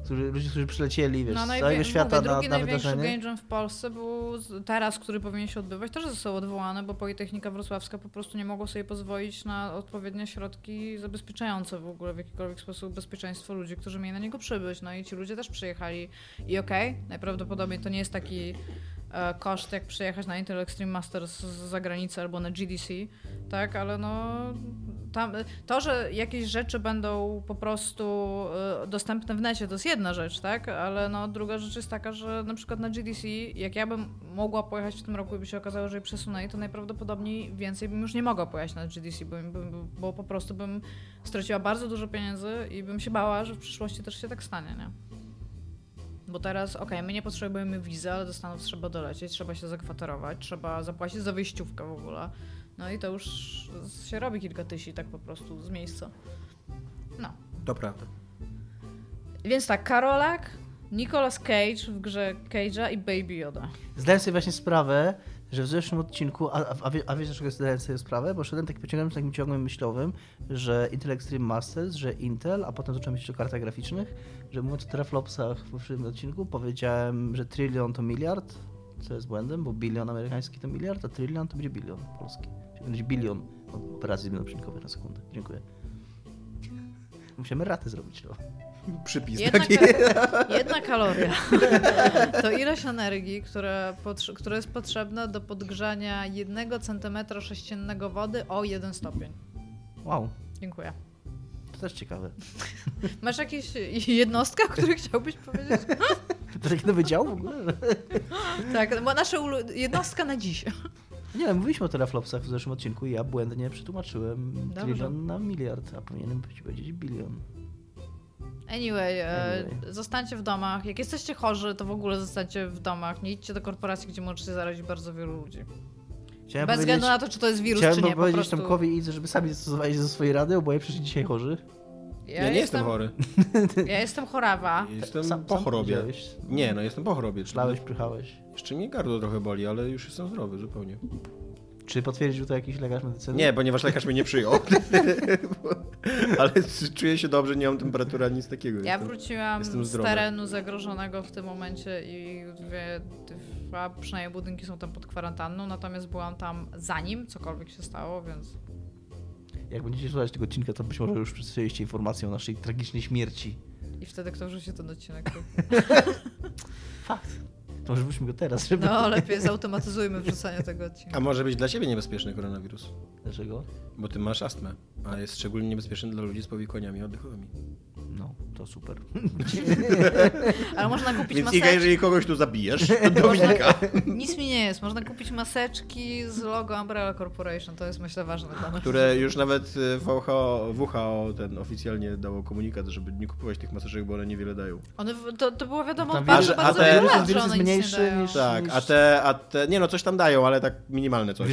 Którzy, ludzie, którzy przylecieli wiesz,
No,
z całego świata
mówię,
na,
drugi
na
największy. Game Jam w Polsce był teraz, który powinien się odbywać, też został odwołany, bo Politechnika Wrocławska po prostu nie mogła sobie pozwolić na odpowiednie środki zabezpieczające w ogóle w jakikolwiek sposób bezpieczeństwo ludzi, którzy mieli na niego przybyć. No i ci ludzie też przyjechali i okej, najprawdopodobniej to nie jest taki koszt, jak przyjechać na Intel Extreme Masters z zagranicy albo na GDC, tak, ale no tam, to, że jakieś rzeczy będą po prostu e, dostępne w necie, to jest jedna rzecz, tak, ale no druga rzecz jest taka, że na przykład na GDC, jak ja bym mogła pojechać w tym roku i by się okazało, że je przesunęli, to najprawdopodobniej więcej bym już nie mogła pojechać na GDC, bo, bo po prostu bym straciła bardzo dużo pieniędzy i bym się bała, że w przyszłości też się tak stanie, nie? Bo teraz, okej, my nie potrzebujemy wizy, ale do Stanów trzeba dolecieć, trzeba się zakwaterować, trzeba zapłacić za wyjściówkę w ogóle. No i to już się robi kilka tysięcy tak po prostu z miejsca. No.
To prawda.
Więc tak, Karolak, Nicolas Cage w grze Cage'a i Baby Yoda.
Zdałem sobie właśnie sprawę, że w zeszłym odcinku, a, a, a, wie, a wiesz dlaczego zdałem sobie sprawę? Bo szedłem tak pociągiem takim ciągłym myślowym, że Intel Extreme Masters, że Intel, a potem zacząłem myśleć o kartach graficznych, że mówiąc o teraflopsach w poprzednim odcinku, powiedziałem, że trylion to miliard, co jest błędem, bo bilion amerykański to miliard, a trylion to będzie bilion polski. Czyli będzie bilion operacji zmiennoprzycinkowych na sekundę. Dziękuję. Musimy raty zrobić, no.
Przypis
Jedna,
taki.
ka- jedna kaloria to ilość energii, która, potrze- która jest potrzebna do podgrzania 1 cm sześciennego wody o 1 stopień.
Wow,
Dziękuję.
to też ciekawe.
Masz jakieś jednostkę, o której chciałbyś powiedzieć?
To taki nowy dział w ogóle?
Tak, bo nasza ulu- jednostka na dziś.
Nie wiem, mówiliśmy o teraflopsach w zeszłym odcinku i ja błędnie przetłumaczyłem
Dobrze.
trylion na miliard, a powinienem być powiedzieć bilion.
Anyway, e,
Anyway.
zostańcie w domach. Jak jesteście chorzy, to w ogóle zostańcie w domach. Nie idźcie do korporacji, gdzie możecie zarazić bardzo wielu ludzi.
Chciałem
Bez względu na to, czy to jest wirus,
chciałem
czy nie. Po
powiedzieć
prostu...
Tomkowi i Idze, żeby sami zastosowali się do swojej rady, oboje przyszli dzisiaj chorzy.
Ja nie jestem chory.
Ja jestem chorawa.
Jestem
Sam-
po
sam
chorobie. Nie, no jestem po chorobie.
Szlałeś, prychałeś.
Jeszcze mnie gardło trochę boli, ale już jestem zdrowy zupełnie.
Czy potwierdził to jakiś lekarz medycyny?
Nie, ponieważ lekarz mnie nie przyjął. ale czuję się dobrze, nie mam temperatury ani nic takiego.
Ja
Jestem-
wróciłam
jestem
z terenu zagrożonego w tym momencie i dwie, dwa przynajmniej budynki są tam pod kwarantanną, natomiast byłam tam zanim cokolwiek się stało, więc
Jak będziecie słuchać tego odcinka, to być może już przedstawiliście informację o naszej tragicznej śmierci.
i wtedy kto wrzuci ten odcinek.
Fakt. To może wróćmy go teraz, żeby...
No, lepiej zautomatyzujmy wrzucanie tego odcinka.
A może być dla ciebie niebezpieczny koronawirus?
Dlaczego?
Bo ty masz astmę, a jest szczególnie niebezpieczny dla ludzi z powikłaniami oddechowymi.
No, to super.
Ale można kupić
Więc Iga,
maseczki.
jeżeli kogoś tu zabijesz, to Dominika.
Nic mi nie jest. Można kupić maseczki z logo Umbrella Corporation. To jest myślę ważne dla nas.
Które już nawet y, WHO, WHO ten oficjalnie dało komunikat, żeby nie kupować tych maseczek, bo one niewiele dają.
One, to, to było wiadomo
Tam
od bardzo,
a
bardzo
te-
wielu
wirus-
lat, że one
jest
nic nie
mniejszy niż-
Tak, a te, a te, nie no, coś tam dają, ale tak minimalne coś.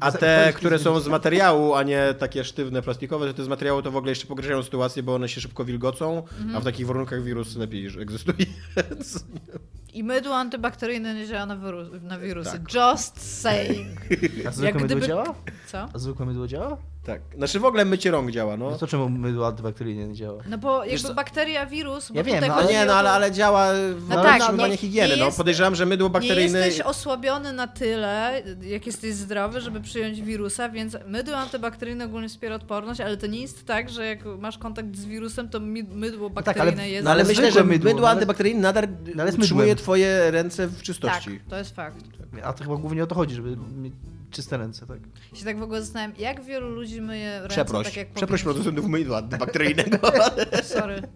A te, które są z materiału, a nie takie sztywne, plastikowe, to te z materiału to w ogóle jeszcze pogarszają sytuację, bo one się szybko wilgocą, a w takich warunkach wirus lepiej że egzystuje.
I mydło antybakteryjne nie działa na, wiru- na wirusy.
Tak.
Just saying.
A zwykłe mydło
gdyby-
działa?
Co?
A zwykłe mydło działa?
Tak. Znaczy w ogóle mycie rąk działa, no.
No to czemu mydło antybakteryjne nie działa?
No bo
Wiesz
jakby
co?
bakteria, wirus, bo
Ja wiem,
tutaj
no,
No nie, no ale, ale działa w
No
no
tak,
utrzymywanie
nie-
higieny.
nie
No,
jest-
podejrzewam, że mydło bakteryjne...
Nie jesteś osłabiony na tyle, jak jesteś zdrowy, żeby przyjąć wirusa, więc mydło antybakteryjne ogólnie wspiera odporność, ale to nie jest tak, że jak masz kontakt z wirusem, to mydło
tak,
bakteryjne
ale-
jest...
No ale
Ale
myślę, że
mydło,
mydło,
no ale-
antybakteryjne nadal
ale jest
utrzymuje twoje ręce w
Tak,
czystości.
to jest fakt.
A to chyba głównie o to chodzi, żeby czyste ręce, tak?
Ja się tak w ogóle zastanawiam, jak wielu ludzi myje ręce
Przeproś.
tak jak
Przeproś producentów mydła antybakteryjnego.
Sorry.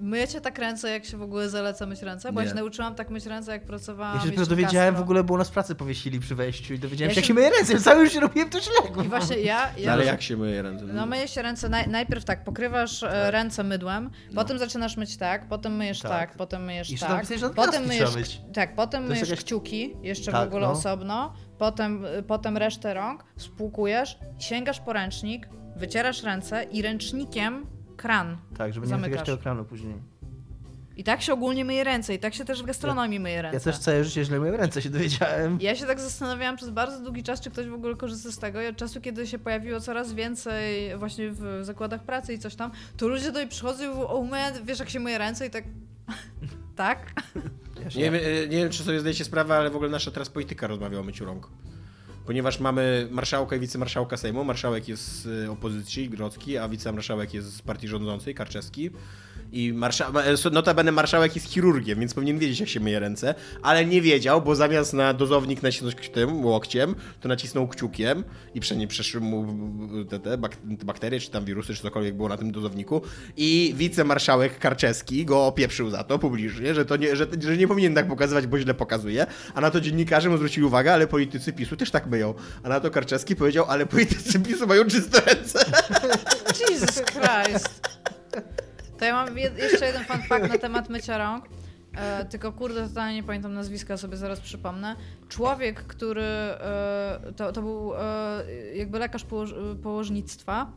Myjecie tak ręce, jak się w ogóle zaleca myć ręce? Bo
Nie.
ja się nauczyłam tak myć ręce, jak pracowałam
Ja się dopiero
w
dowiedziałem w ogóle, bo u nas pracę powiesili przy wejściu i dowiedziałem
Ja
się, jak
się-
myje ręce. Cały już robiłem to źle.
I właśnie ja...
No,
ja
ale jak się myje ręce?
No myjesz się ręce, naj, najpierw tak, pokrywasz e, ręce mydłem, potem zaczynasz myć tak, potem myjesz
Tak.
tak, potem myjesz
Jeszcze
tak, potem myjesz,
myć.
tak, potem myjesz
jakaś-
kciuki, jeszcze w
Tak,
ogóle
no.
osobno, potem, y, potem resztę rąk, spłukujesz, sięgasz po ręcznik, wycierasz ręce i ręcznikiem kran.
Tak, żeby nie
Zamykasz.
dotykać tego kranu później.
I tak się ogólnie myje ręce i tak się też w gastronomii myje ręce.
Ja też całe życie źle myłem ręce, się dowiedziałem.
Ja się tak zastanawiałam przez bardzo długi czas, czy ktoś w ogóle korzysta z tego. I od czasu, kiedy się pojawiło coraz więcej właśnie w zakładach pracy i coś tam, to ludzie tutaj przychodzą i mówią, o man, wiesz jak się myje ręce i tak... tak?
Ja
Nie, wiem, e, nie wiem, czy sobie zdajecie sprawę, ale w ogóle nasza teraz polityka rozmawia o myciu rąk. Ponieważ mamy marszałka i wicemarszałka Sejmu. Marszałek jest z e, opozycji, Grodzki, a wicemarszałek jest z partii rządzącej, Karczewski. I marsza... e, notabene marszałek jest chirurgiem, więc powinien wiedzieć, jak się myje ręce, ale nie wiedział, bo zamiast na dozownik nacisnąć tym łokciem, to nacisnął kciukiem i prze nie przeszły mu te, te te bakterie, czy tam wirusy, czy cokolwiek było na tym dozowniku. I wicemarszałek Karczewski go opieprzył za to publicznie, że, to nie, że, że nie powinien tak pokazywać, bo źle pokazuje. A na to dziennikarze mu zwrócili uwagę, ale politycy PiSu też tak myją. A na to Karczewski powiedział, ale politycy PiSu mają czyste ręce.
Jesus Christ. To ja mam jed- jeszcze jeden fun fact na temat mycia rąk. E, tylko kurde, totalnie nie pamiętam nazwiska, sobie zaraz przypomnę. Człowiek, który e, to, to był e, jakby lekarz położ, położnictwa,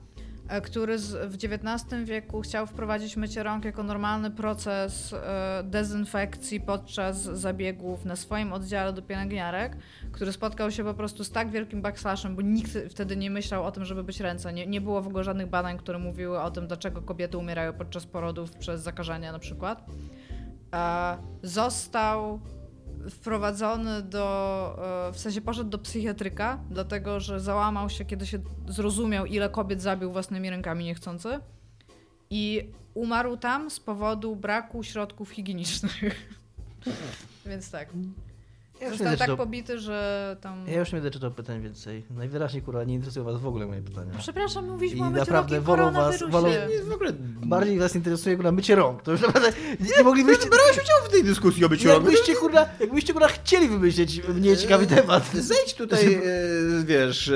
który z, w XIX wieku chciał wprowadzić mycie rąk jako normalny proces e, dezynfekcji podczas zabiegów na swoim oddziale do pielęgniarek, który spotkał się po prostu z tak wielkim backslashem, bo nikt wtedy nie myślał o tym, żeby być ręce. Nie, nie było w ogóle żadnych badań, które mówiły o tym, dlaczego kobiety umierają podczas porodów przez zakażenia na przykład. E, został wprowadzony do, e, w sensie poszedł do psychiatryka, dlatego że załamał się, kiedy się zrozumiał, ile kobiet zabił własnymi rękami niechcący i umarł tam z powodu braku środków higienicznych. Więc tak.
Ja już, nie
Został tak
czytał,
pobity, że tam...
ja już nie będę czytał pytań więcej. Najwyraźniej, kurwa, nie interesują was w ogóle moje pytania.
Przepraszam, mówiliśmy
I
o myciu
naprawdę wolą was- wolą-
Nie, w ogóle...
Bardziej was interesuje, kurwa, mycie rąk. To już naprawdę nie, nie moglibyście...
Brałeś udział w tej dyskusji o byciu rąk.
Jakbyście, kurwa, jakbyście, kurwa, chcieli wymyśleć mnie ciekawy temat.
Zejdź tutaj, e, wiesz, e,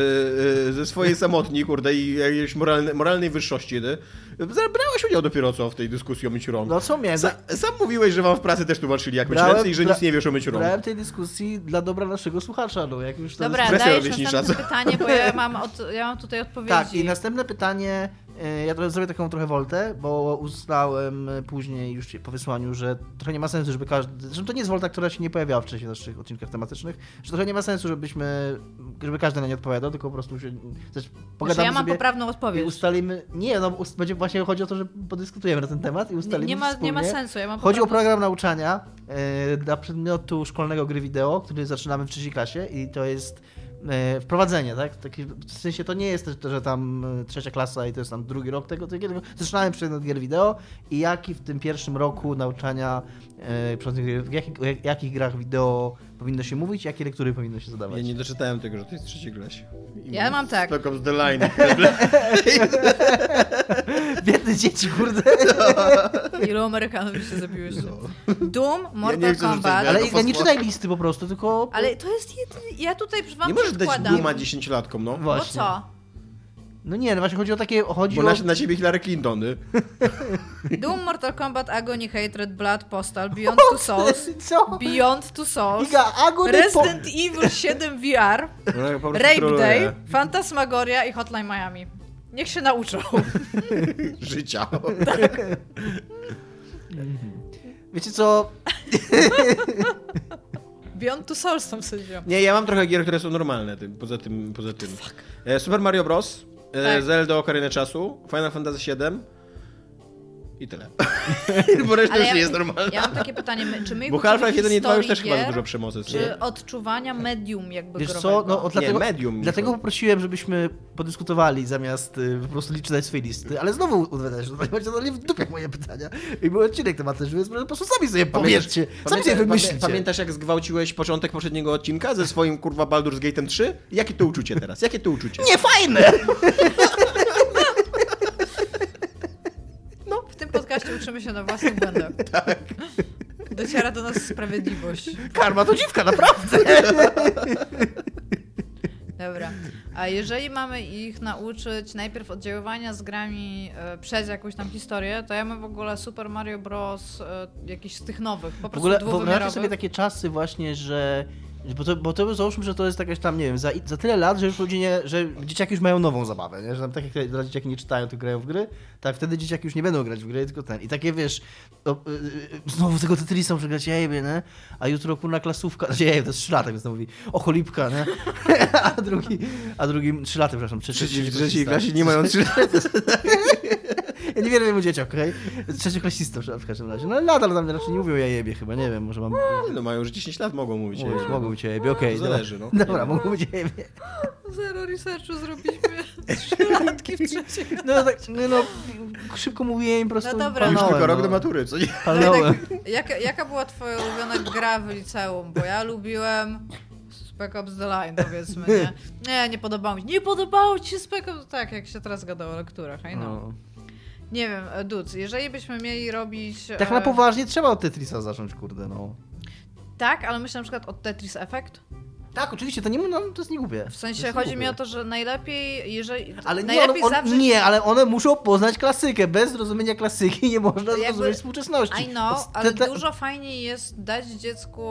e, ze swojej samotni, kurde, i jakiejś moralne, moralnej wyższości. Ty. Brałeś udział dopiero co w tej dyskusji o myciu rąk.
No co miałem?
Sa, sam mówiłeś, że wam w pracy też tłumaczyli, jak myć
Brałem-
ręce i że
bra-
nic nie wiesz o myciu rąk.
Brałem tej dyskusji dla dobra naszego słuchacza, no jak już to
Dobra, dajesz następne pytanie, bo ja mam, od, ja mam tutaj odpowiedzi.
Tak, i następne pytanie, ja trochę zrobię taką trochę woltę, bo uznałem e, później już po wysłaniu, że trochę nie ma sensu, żeby każdy, zresztą to nie jest wolta, która się nie pojawiała wcześniej w naszych odcinkach tematycznych, że trochę nie ma sensu, żebyśmy, żeby każdy na nie odpowiadał, tylko po prostu się,
Znaczy,
pogadamy
ja mam
sobie
poprawną
i
odpowiedź.
ustalimy, nie, no będzie właśnie chodzi o to, że podyskutujemy na ten temat i
Nie,
ustalimy
nie, ma, nie ma
wspólnie.
sensu, ja mam
Chodzi o
poprawną...
program nauczania e, dla przedmiotu szkolnego gry wideo, który zaczynamy w trzeciej klasie i to jest e, wprowadzenie, tak? Taki, w sensie to nie jest że tam e, trzecia klasa i to jest tam drugi rok tego, tego tylko zaczynamy przedmiot gier wideo i jaki w tym pierwszym roku nauczania e, w jakich, jakich grach wideo powinno się mówić, jakie lektury powinno się zadawać.
Ja nie doczytałem tego, że to jest trzeci klasie. I
Ja mam tak.
Stock of the line.
Biedne dzieci, kurde.
Ilu Amerykanów się zabiłyście? Doom, Mortal
rzucać
Kombat.
Ale ja nie czytaj listy po prostu, tylko...
Ale to jest jedyny... Ja tutaj wam
Nie możesz dać. Duma dziesięciolatkom, no.
Bo
Właśnie.
co?
No nie, no właśnie chodzi o takie... Chodzi
Bo
o...
na, na ciebie Hillary Clintony.
Doom, Mortal Kombat, Agony, Hatred, Blood, Postal, Beyond Two Souls,
Co?
Beyond Two Souls,
Iga, Agony po...
Resident Evil 7 VR,
No, po
Rape
troluje.
Day, Fantasmagoria i Hotline Miami. Niech się nauczą.
Życia.
Wiecie co?
Beyond Two Souls tam sędzią.
Nie, ja mam trochę gier, które są normalne, poza tym. Poza tym. E, Super Mario Bros. E,
Tak.
Zelda Ocarina Czasu, Final Fantasy VII i tyle. Bo reszta
Ale
już
ja-
nie jest normalna.
Ja mam takie pytanie, czy my
Bo Half-Life 1 i 2 już też chyba za dużo przemocy.
Czy odczuwania medium jakby
Wiesz
growego?
co, no o, dlatego,
medium,
dlatego
Michał.
poprosiłem, żebyśmy podyskutowali zamiast y, po prostu czytać swoje listy, ale znowu udawać, że to nie w dupie moje pytania. I był odcinek tematyczny, więc po prostu sami sobie powiedzcie, sami sobie wymyślicie.
Pamiętasz jak zgwałciłeś początek poprzedniego odcinka ze swoim kurwa Baldur's Gate'em 3? Jakie to uczucie teraz? Jakie to uczucie?
Nie fajne!
W tym podcaście uczymy się na własnych błędach. tak. Dociera do nas sprawiedliwość.
Karma to dziwka, naprawdę!
Dobra. A jeżeli mamy ich nauczyć najpierw oddziaływania z grami e, przez jakąś tam historię, to ja mam w ogóle Super Mario Bros. E, jakiś z tych nowych, po prostu
W ogóle
dwuwymiarowych.
sobie takie czasy właśnie, że bo to, bo to załóżmy, że to jest jakaś tam, nie wiem, za, za tyle lat, że już ludzie nie, że dzieciaki już mają nową zabawę, nie? że tam tak jak teraz dzieciaki nie czytają, tylko grają w gry, tak wtedy dzieciaki już nie będą grać w gry, tylko ten. I takie wiesz, o, y, y, znowu tego Tetrisa muszę grać, jejbie, nie? A jutro kurna klasówka, znaczy, jej, to jest 3 lata, więc to mówi, o cholipka, nie? a drugi, a drugi 3 lata, przepraszam, trzeci,
Trzeci, trzeci klasie nie mają 3
Ja nie wiem o dzieciach, okej? Okay? Trzecioklasistą w każdym razie. No ale nadal tam raczej nie mówią ja jebie chyba, nie wiem, może mam...
No mają już 10 lat, mogą mówić
Mówić,
jebie.
mogą być jebie, okej.
To zależy, no.
Dobra, mogą być jebie.
Zero researchu zrobiliśmy trzylatki w trzeciej
No tak, no, no szybko mówiłem, po prostu
No dobra,
Już
no.
tylko rok
no.
do matury, co nie?
Palnąłem.
Jaka, jaka była twoja ulubiona gra w liceum? Bo ja lubiłem Spec Ops The Line, powiedzmy, nie? Nie, nie podobało mi się. Nie podobało ci się Spec Ops? Tak, jak się teraz gada o lekturach, I know.
No.
Nie wiem, e, Duc, jeżeli byśmy mieli robić...
Tak na
e,
poważnie trzeba od Tetrisa zacząć, kurde, no.
Tak, ale myślę na przykład od Tetris Effect.
Tak, oczywiście, to nie no, to jest niegłupie.
W sensie chodzi mi o to, że najlepiej, jeżeli...
Ale nie,
najlepiej
on, on,
zawrzeć...
nie, ale one muszą poznać klasykę. Bez zrozumienia klasyki nie można
Jakby-
zrozumieć współczesności.
I know,
Te-
ale
te-
dużo fajniej jest dać dziecku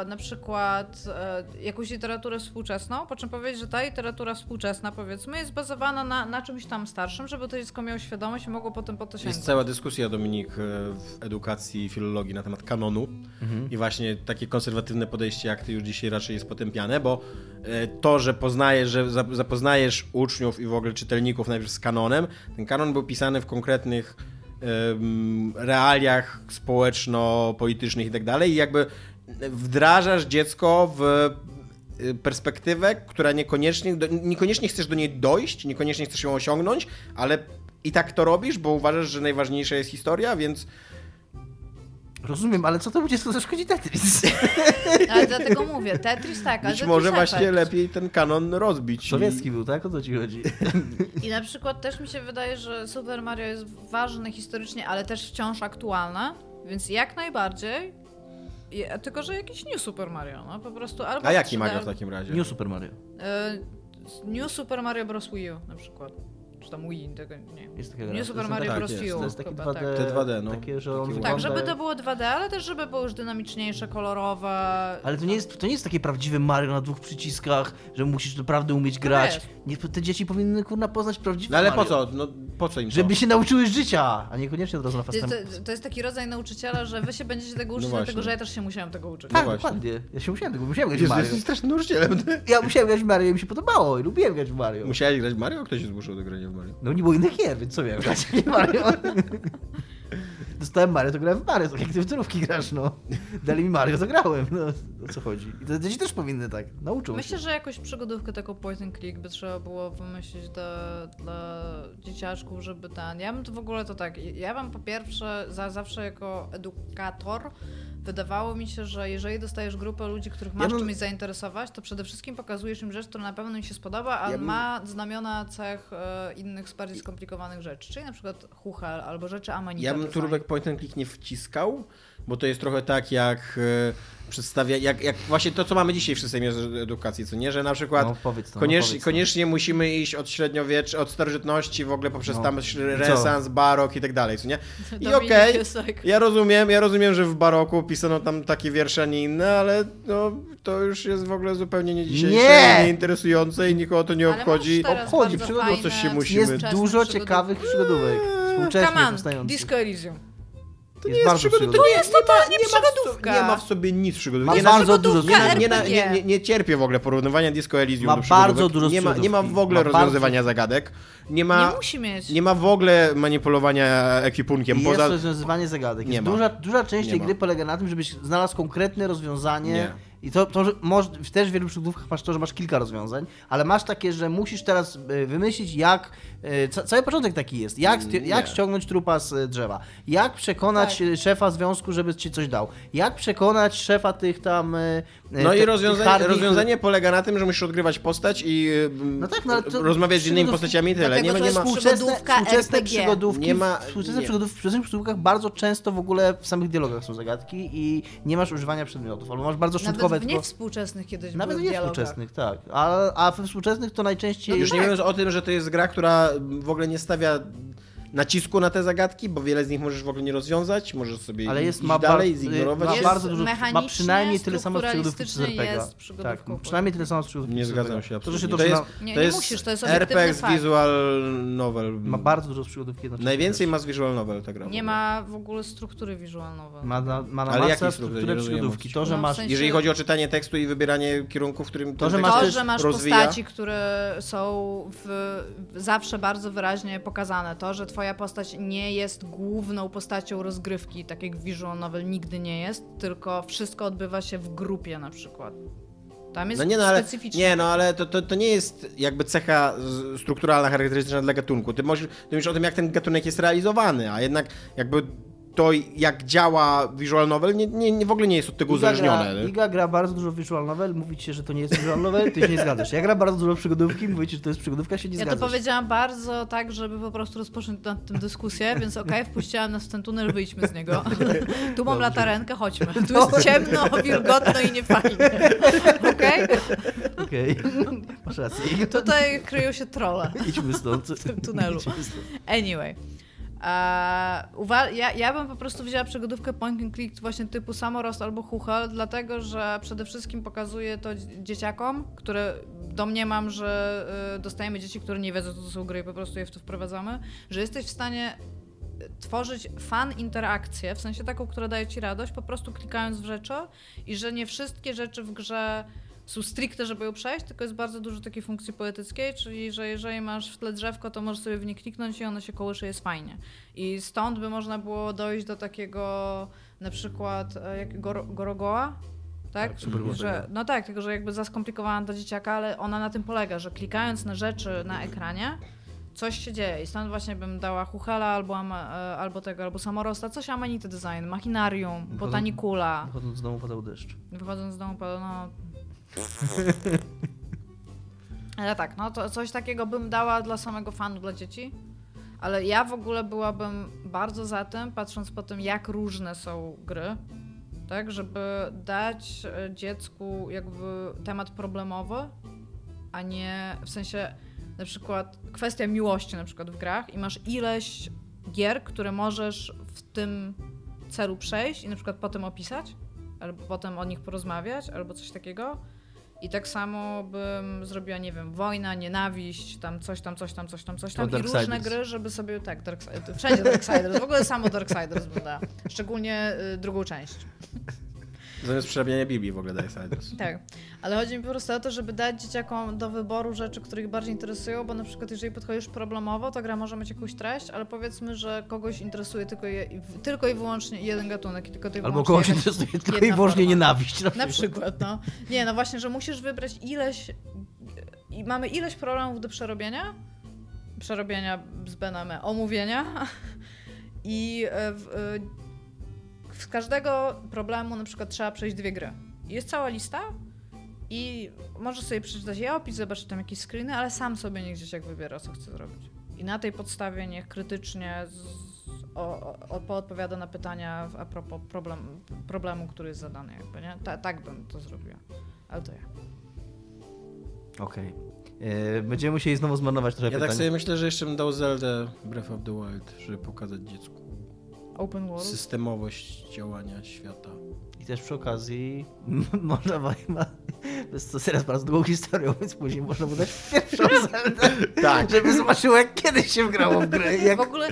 e, na przykład e, jakąś literaturę współczesną, po czym powiedzieć, że ta literatura współczesna, powiedzmy, jest bazowana na, na czymś tam starszym, żeby to dziecko miało świadomość i mogło potem po to sięgnąć.
Jest cała dyskusja, Dominik, e, w edukacji i filologii na temat kanonu i właśnie takie konserwatywne podejście, jak ty już dzisiaj raczej jest potępiane, bo e, to, że poznajesz, że za- zapoznajesz uczniów i w ogóle czytelników najpierw z kanonem, ten kanon był pisany w konkretnych realiach społeczno-politycznych i tak dalej i jakby wdrażasz dziecko w y, perspektywę, która niekoniecznie, niekoniecznie chcesz do niej dojść, niekoniecznie chcesz ją osiągnąć, ale i tak to robisz, bo uważasz, że najważniejsza jest historia, więc
Rozumiem, ale co temu dziecku zaszkodzi Tetris?
Ale dlatego mówię, Tetris tak, ale
być
Tetris
może
Effect.
właśnie lepiej ten kanon rozbić.
Sowiecki był, tak? O co ci chodzi?
I na przykład też mi się wydaje, że Super Mario jest ważne historycznie, ale też wciąż aktualne, więc jak najbardziej. I- Tylko, że jakiś New Super Mario, no po prostu albo
A jaki
3D,
Mario w takim razie?
New Super Mario.
e, New Super Mario Bros. Wii U na przykład. Czy tam Wii, tego nie
Jest.
New
To
Super Mario
tak,
Bros. U
To jest takie
chyba,
2D,
tak.
Te 2D, no.
Takie, że on
Takie
Tak, żeby to było 2D, ale też żeby było już dynamiczniejsze, kolorowe.
Ale to nie, jest, to nie jest takie prawdziwe Mario na dwóch przyciskach, że musisz naprawdę umieć grać. Nie, te dzieci powinny kurna poznać prawdziwe
No ale po
Mario.
co? No, po co im to?
Żeby się nauczyły życia, a niekoniecznie od razu na
To,
fast
to, to jest taki rodzaj nauczyciela, że wy się będziecie tego uczyć,
No
dlatego że ja też się musiałam tego uczyć.
Tak,
właśnie.
dokładnie. Ja się musiałem tego, musiałem grać w
Jezu,
Mario.
jesteś strasznym nauczycielem.
Ja musiałem grać w Mario i mi się podobało i lubiłem grać w Mario.
Musiałeś grać w Mario? Kto się zmuszał do grania w Mario?
No nie było innych gier, więc co miałem grać w Mario? Dostałem Mario, to grałem w Mario, tak jak ty w turówki grasz, no. Dali mi Mario, to grałem, no. O co chodzi? I te dzieci też powinny tak, nauczą
Myślę,
się.
że jakąś przygodówkę taką point and click by trzeba było wymyślić dla, dla dzieciaczków, żeby ten... Ja bym to w ogóle to tak, ja bym po pierwsze za, zawsze jako edukator wydawało mi się, że jeżeli dostajesz grupę ludzi, których masz
bym-
czymś zainteresować, to przede wszystkim pokazujesz im rzecz, która na pewno im się spodoba, a
Ja bym-
ma znamiona cech e, innych, bardziej skomplikowanych rzeczy, czyli na przykład huchel albo rzeczy Amanita.
Ja bym turówek point and click nie wciskał, bo to jest trochę tak jak e, przedstawia, jak, jak właśnie to, co mamy dzisiaj w systemie edukacji, co nie, że na przykład
No, powiedz to, no,
koniecznie,
to.
koniecznie musimy iść od średniowiecz, od starożytności w ogóle poprzez
No.
tam renesans, barok i tak dalej, co nie? I okej,
tak-
ja rozumiem, ja rozumiem, że w baroku pisano tam takie wiersze, a nie inne, ale no, to już jest w ogóle zupełnie nie dzisiejsze,
Nie!
nie interesujące i nikogo to nie
Ale
obchodzi.
Obchodzi, przygodą
coś się musimy-
Jest dużo ciekawych przygodówek, współcześnie
Come on. Disco Elysium.
To
Jest
nie jest
bardzo
przygoda, to nie
jest totalnie
nie ma w so-
przygodówka.
Nie ma w sobie nic przygodówki.
Ma
Nie,
bardzo dużo
nie, nie, nie, nie, nie cierpię w ogóle porównywania Disco Elysium
Ma
do przygodówek.
bardzo dużo
nie ma, nie ma w ogóle
Ma bardzo-
rozwiązywania zagadek. Nie ma,
Nie musi mieć.
nie ma w ogóle manipulowania ekwipunkiem.
Jest
Poza...
rozwiązywanie zagadek.
Nie
Jest
ma.
duża, duża część
Nie
tej
ma.
gry polega na tym, żebyś znalazł konkretne rozwiązanie
Nie.
I to, to że może, też w wielu przygodówkach masz to, że masz kilka rozwiązań, ale masz takie, że musisz teraz e, wymyślić, jak. e, Ca cały początek taki jest. Jak,
Nie.
jak ściągnąć trupa z e, drzewa. Jak przekonać
Tak.
szefa związku, żeby ci coś dał. Jak przekonać szefa tych tam.
No
te-
i rozwiązanie, rozwiązanie polega na tym, że musisz odgrywać postać i
No tak, no to-
rozmawiać z innymi postaciami i tyle.
Dlatego
Nie ma,
to
nie
jest
ma...
współczesne-
Współczesne,
Przygodówka
współczesne
RPG.
przygodówki,
Nie ma-
współczesne
nie.
przygodów, w współczesnych przygodówkach bardzo często w ogóle w samych dialogach są zagadki i nie masz używania przedmiotów, albo masz bardzo szczątkowe
Nawet w
tylko...
niewspółczesnych kiedyś
Nawet
były
nie współczesnych, tak. A, a we współczesnych to najczęściej...
No
Już
tak.
nie mówiąc o tym, że to jest gra, która w ogóle nie stawia nacisku na te zagadki, bo wiele z nich możesz w ogóle nie rozwiązać, możesz sobie
Ale jest,
iść
ma,
dalej,
bar-
zignorować.
ma
Jest
bardzo dużo, ma przynajmniej tyle samo z przygodówki co z RPG. Tak, przynajmniej tyle samo z przygodówki
Nie zgadzam się
To, że się
absolutnie.
to,
To jest-
Nie,
to
nie
jest
musisz, to jest
z
fakt.
visual novel.
Ma bardzo dużo z przygodówki jednocześnie.
Najwięcej ma z visual novel ta gra.
Nie ma w ogóle struktury wizualnowej.
Ma na, ma na
Ale
masę strukturę przygodówki. To, że
No, w
masz...
sensie-
Jeżeli chodzi o czytanie tekstu i wybieranie kierunku, w którym
To, że masz
To, że masz
rozwija.
postaci, które są w, zawsze bardzo wyraźnie pokazane. To, że twoja postać nie jest główną postacią rozgrywki, tak jak visual novel nigdy nie jest, tylko wszystko odbywa się w grupie na przykład. Tam jest
No nie, no ale, nie, no ale to, to, to nie jest jakby cecha strukturalna, charakterystyczna dla gatunku. Ty możesz, ty mówisz o tym, jak ten gatunek jest realizowany, a jednak jakby to, jak działa visual novel, nie, nie, nie, w ogóle nie jest od tego
Iga
uzależnione.
gra? Iga gra bardzo dużo visual novel, mówi ci się, że to nie jest visual novel, ty się nie zgadzasz. Ja gra bardzo dużo przygodówki, mówi ci, że to jest przygodówka, się nie
Ja to
zgadzasz.
powiedziałam bardzo tak, żeby po prostu rozpocząć nad tym dyskusję, więc okej, wpuściłam nas w ten tunel, wyjdźmy z niego. Tu mam latarenkę, chodźmy. Tu jest ciemno, wilgotno i niefajnie. Okej?
Okej, masz rację.
Tutaj kryją się trolle
Idźmy stąd.
w tym tunelu. Anyway. Uwa- ja, ja bym po prostu wzięła przygodówkę point and click właśnie typu Samorost albo Huchel, dlatego że przede wszystkim pokazuje to dzie- dzieciakom, które domniemam, że y, dostajemy dzieci, które nie wiedzą, co to są gry i po prostu je w to wprowadzamy, że jesteś w stanie y, tworzyć fan interakcję, w sensie taką, która daje ci radość, po prostu klikając w rzeczy i że nie wszystkie rzeczy w grze są stricte, żeby ją przejść, tylko jest bardzo dużo takiej funkcji poetyckiej, czyli że jeżeli masz w tle drzewko, to możesz sobie w nie kliknąć i ono się kołysze, jest fajnie. I stąd by można było dojść do takiego na przykład e, jak Goro, Gorogoa, tak?
Tak,
że, no tak, tylko że jakby zaskomplikowana dla dzieciaka, ale ona na tym polega, że klikając na rzeczy na ekranie, coś się dzieje i stąd właśnie bym dała Huchela albo, e, albo tego, albo Samorosta, coś Amanity Design, Machinarium, Botanicula.
Wychodząc z domu padał deszcz.
Wychodząc z domu, pa- no. Ale tak, no to coś takiego bym dała dla samego fanu, dla dzieci. Ale ja w ogóle byłabym bardzo za tym, patrząc po tym, jak różne są gry, tak, żeby dać e, dziecku jakby temat problemowy, a nie w sensie na przykład kwestia miłości na przykład w grach i masz ileś gier, które możesz w tym celu przejść i na przykład potem opisać, albo potem o nich porozmawiać, albo coś takiego. I tak samo bym zrobiła, nie wiem, wojna, nienawiść, tam coś tam, coś tam, coś tam, coś tam.
To
I różne gry, żeby sobie, tak, Darksiders, wszędzie Darksiders, w ogóle samo Darksiders bym dała. Szczególnie y, drugą część.
Zamiast przerabiania Biblii w ogóle Darksiders.
Tak, ale chodzi mi po prostu o to, żeby dać dzieciakom do wyboru rzeczy, które ich bardziej interesują, bo na przykład jeżeli podchodzisz problemowo, to gra może mieć jakąś treść, ale powiedzmy, że kogoś interesuje tylko, je, tylko i wyłącznie jeden gatunek i tylko i
Albo kogoś interesuje tylko i wyłącznie
forma.
nienawiść. Na
Na
przykład.
przykład, no. Nie, no właśnie, że musisz wybrać ileś i mamy ileś problemów do przerobienia, przerobienia z Bename, omówienia i e, w, e, z każdego problemu na przykład trzeba przejść dwie gry. Jest cała lista i możesz sobie przeczytać jej opis, zobaczyć tam jakieś screeny, ale sam sobie niech dzieciak wybiera, co chce zrobić. I na tej podstawie niech krytycznie z, o, o, poodpowiada na pytania a propos problem, problemu, który jest zadany jakby, nie? Ta, tak bym to zrobiła. Ale to ja.
Okej. E, Będziemy musieli znowu zmarnować trochę
Ja
pytań.
tak sobie myślę, że jeszcze bym dał Zelda Breath of the Wild, żeby pokazać dziecku
Open world?
systemowość działania świata.
I też przy okazji można ma, to jest to teraz bardzo długą historią, więc później można mu dać pierwszą Zeldę,
Tak.
żeby zobaczyło jak kiedyś się wgrało w grę. Jak...
W ogóle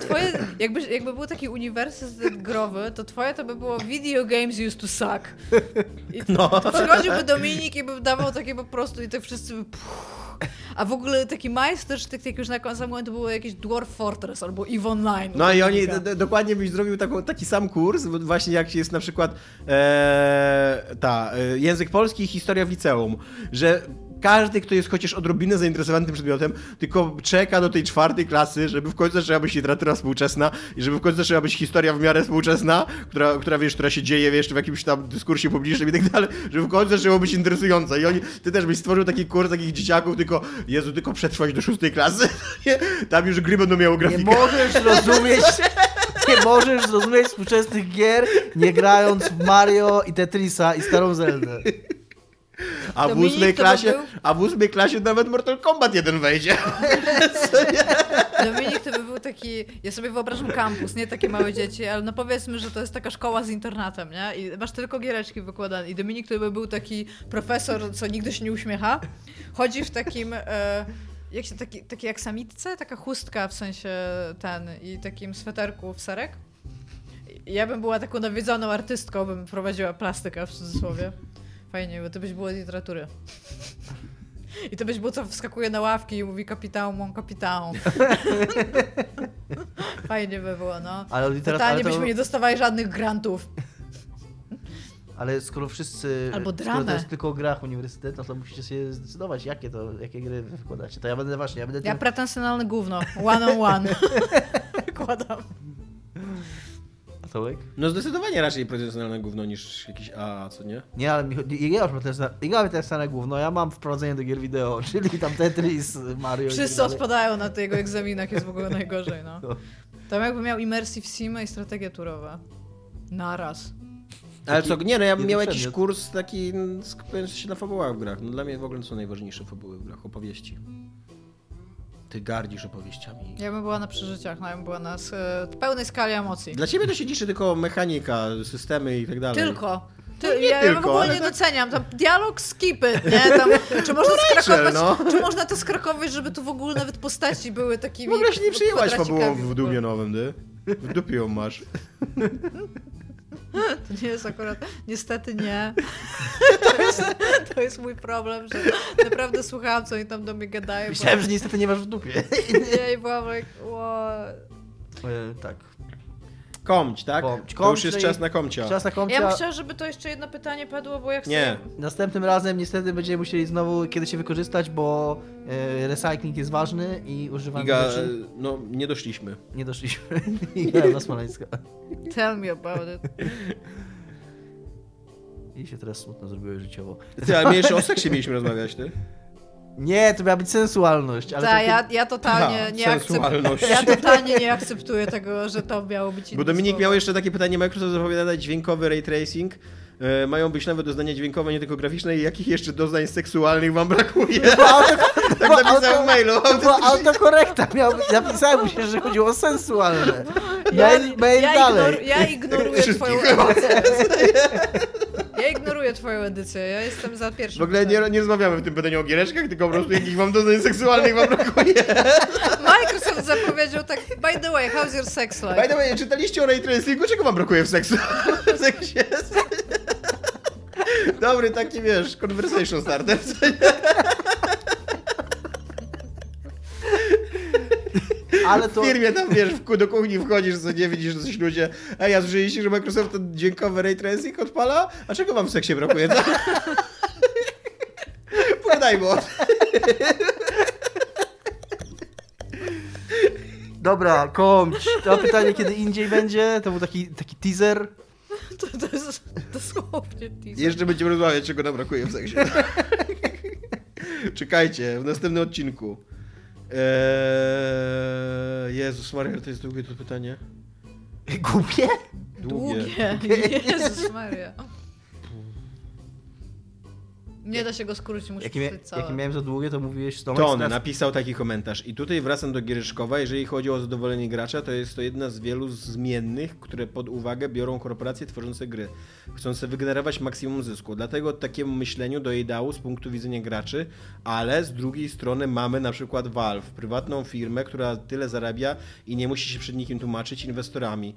twoje, jakby, jakby był taki uniwersytet growy, to twoje to by było video games used to suck. I
No.
to przychodziłby Dominik i by dawał takie po prostu i tak wszyscy by puh, A w ogóle taki majstersztyk, jak już na samym momentu było jakieś Dwarf Fortress albo EVE Online.
No i oni dokładnie byś zrobił taką, taki sam kurs, właśnie jak jest na przykład e, ta, e, język polski i historia w liceum, że każdy, kto jest chociaż odrobinę zainteresowany tym przedmiotem, tylko czeka do tej czwartej klasy, żeby w końcu zaczęła być literatura współczesna i żeby w końcu zaczęła być historia w miarę współczesna, która, która wiesz, która się dzieje jeszcze w jakimś tam dyskursie publicznym i tak dalej, żeby w końcu zaczęło być interesująca. I oni, ty też byś stworzył taki kurs takich dzieciaków, tylko, Jezu, tylko przetrwać do szóstej klasy. tam już gry będą miały grafikę.
Nie możesz rozumieć... Nie możesz zrozumieć współczesnych gier, nie grając w Mario i Tetrisa i Starą Zeldę.
A w ósmej klasie, a w ósmej klasie nawet Mortal Kombat 1 wejdzie.
Dominik to by był taki, ja sobie wyobrażam kampus, nie takie małe dzieci, ale no powiedzmy, że to jest taka szkoła z internatem, nie? I masz tylko giereczki wykładane. I Dominik to by był taki profesor, co nigdy się nie uśmiecha. Chodzi w takim... E, jak się, taki, taki jak samitce, taka chustka w sensie ten i takim sweterku w serek. Ja bym była taką nawiedzoną artystką, bym prowadziła plastykę w cudzysłowie. Fajnie, bo to byś było literatury. I to byś było, co wskakuje na ławki i mówi kapitał, mon kapitał. Fajnie by było, no. Ale literat... Totalnie to... byśmy nie dostawali żadnych grantów.
Ale skoro wszyscy.
Albo dramę. Skoro
to jest tylko o grach uniwersytetu, to musicie się zdecydować, jakie to, jakie gry wykładacie. To ja będę właśnie, ja będę.
Tym... Ja pretensjonalne gówno. One on one. Wykładam.
No zdecydowanie raczej profesjonalne gówno niż jakiś A, co nie?
Nie, ale mi chodzi, ja mam profesjonalne gówno, ja mam wprowadzenie do gier wideo, czyli tam Tetris, Mario
Wszyscy tak odpadają na tych egzaminach, jest w ogóle najgorzej, no. no. Tam jakby miał Immersive Sim i strategia turowa. Naraz.
Ale co, nie no, ja bym miał jakiś kurs taki skupiający się na fabułach w grach. No dla mnie w ogóle są najważniejsze fabuły w grach, opowieści. Ty gardzisz opowieściami.
Ja bym była na przeżyciach, no ja bym była na pełnej skali emocji.
Dla ciebie to się liczy tylko mechanika, systemy i tak dalej.
Tylko. Ty, no ja, tylko, ja w ogóle nie tak... doceniam. Tam dialog skipy, nie? Tam, czy, można no skrakować, no. czy można to skrakować, żeby tu w ogóle nawet postaci były takimi.
W ogóle się nie przyjęłaś fabułą w Dumie Nowym, ty? W dupie ją masz.
To nie jest akurat, niestety nie. To jest, to jest mój problem, że naprawdę słuchałam, co oni tam do mnie gadają.
Myślałem, bo... że niestety nie masz w dupie.
Nie, i byłam like, what?
tak.
Komć, tak? Komć. to już jest czas na komcia.
Czas na komcia.
Ja bym chciała, żeby to jeszcze jedno pytanie padło, bo jak
Nie.
Następnym razem niestety będziemy musieli znowu kiedyś się wykorzystać, bo e, recycling jest ważny i używamy Iga, rzeczy...
no nie doszliśmy.
Nie doszliśmy. Iga Smoleńska.
Tell me about it.
I się teraz smutno zrobiło życiowo.
Ty, ale my jeszcze o seksie mieliśmy rozmawiać, ty?
Nie, to miała być sensualność. Ale
tak, ja, ja totalnie nie akceptuję. Ja totalnie nie akceptuję tego, że to miało być
Bo Dominik słowo. miał jeszcze takie pytanie, Microsoft zapowiada dźwiękowy ray tracing. E, mają być nawet doznania dźwiękowe, nie tylko graficzne i jakich jeszcze doznań seksualnych wam brakuje? Auto, tak napisałem w mailu.
To była autokorekta. Miał, napisałem się, że chodziło o sensualne. Mail, mail
ja,
dalej.
Ignor, ja ignoruję twoją Ja ignoruję twoją edycję, ja jestem za pierwszym.
W ogóle nie, nie rozmawiamy w tym pytaniu o giereczkach, tylko po prostu jakich wam doznań seksualnych wam brakuje.
Microsoft zapowiedział tak, by the way, how's your sex life?
By the way, czytaliście o ray tracingu? Czego wam brakuje w seksu? W seksie? Dobry taki, wiesz, conversation starter. Ale to... W firmie tam, wiesz, do kuchni wchodzisz, co nie widzisz, że coś ludzie, ej, a słyszeliście, że Microsoft to dźwiękowy ray tracing odpala? A czego wam w seksie brakuje? Pogadajmy o
Dobra, komć. To pytanie, kiedy indziej będzie? To był taki, taki teaser.
To, to jest dosłownie teaser.
Jeszcze będziemy rozmawiać, czego nam brakuje w seksie. Czekajcie, w następnym odcinku. Eee, Jezus Maria, to jest długie to pytanie.
Głupie?
Długie. Długie. Jezus Maria. Nie da się go skrócić, muszę
jakie,
całe.
Jakie miałem za długie, to mówiłeś
Tomek Ton napisał taki komentarz. I tutaj wracam do Giereszkowa. Jeżeli chodzi o zadowolenie gracza, to jest to jedna z wielu zmiennych, które pod uwagę biorą korporacje tworzące gry, chcące wygenerować maksimum zysku. Dlatego takiemu myśleniu do ideału z punktu widzenia graczy, ale z drugiej strony mamy na przykład Valve, prywatną firmę, która tyle zarabia i nie musi się przed nikim tłumaczyć inwestorami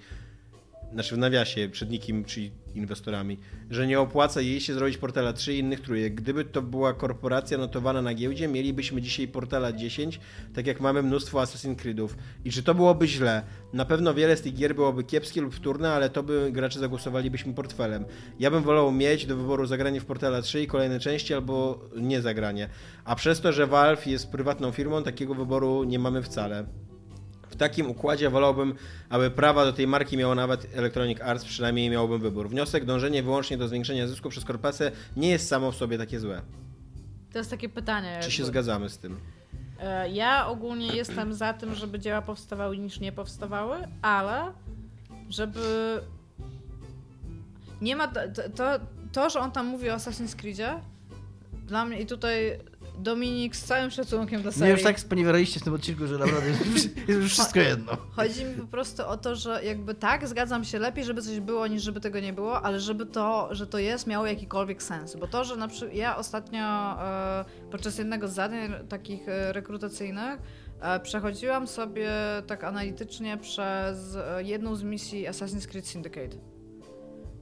znaczy w nawiasie, przed nikim, czyli inwestorami, że nie opłaca jej się zrobić Portala 3 i innych trójek. Gdyby to była korporacja notowana na giełdzie, mielibyśmy dzisiaj Portala 10, tak jak mamy mnóstwo Assassin's Creedów. I czy to byłoby źle? Na pewno wiele z tych gier byłoby kiepskie lub wtórne, ale to by gracze zagłosowalibyśmy portfelem. Ja bym wolał mieć do wyboru zagranie w Portala 3 i kolejne części, albo nie zagranie. A przez to, że Valve jest prywatną firmą, takiego wyboru nie mamy wcale. Takim układzie wolałbym, aby prawa do tej marki miało nawet Electronic Arts, przynajmniej miałbym wybór. Wniosek, dążenie wyłącznie do zwiększenia zysku przez korporację nie jest samo w sobie takie złe.
To jest takie pytanie.
Czy się zgadzamy z tym?
E, ja ogólnie jestem za tym, żeby dzieła powstawały niż nie powstawały, ale żeby nie ma to, to, to że on tam mówi o Assassin's Creedzie dla mnie i tutaj Dominik, z całym szacunkiem dla serii.
Mnie już tak sponiewieraliście w tym odcinku, że naprawdę jest już wszystko jedno.
Chodzi mi po prostu o to, że jakby tak, zgadzam się lepiej, żeby coś było, niż żeby tego nie było, ale żeby to, że to jest, miało jakikolwiek sens. Bo to, że na przykład ja ostatnio e, podczas jednego z zadań takich e, rekrutacyjnych e, przechodziłam sobie tak analitycznie przez jedną z misji Assassin's Creed Syndicate.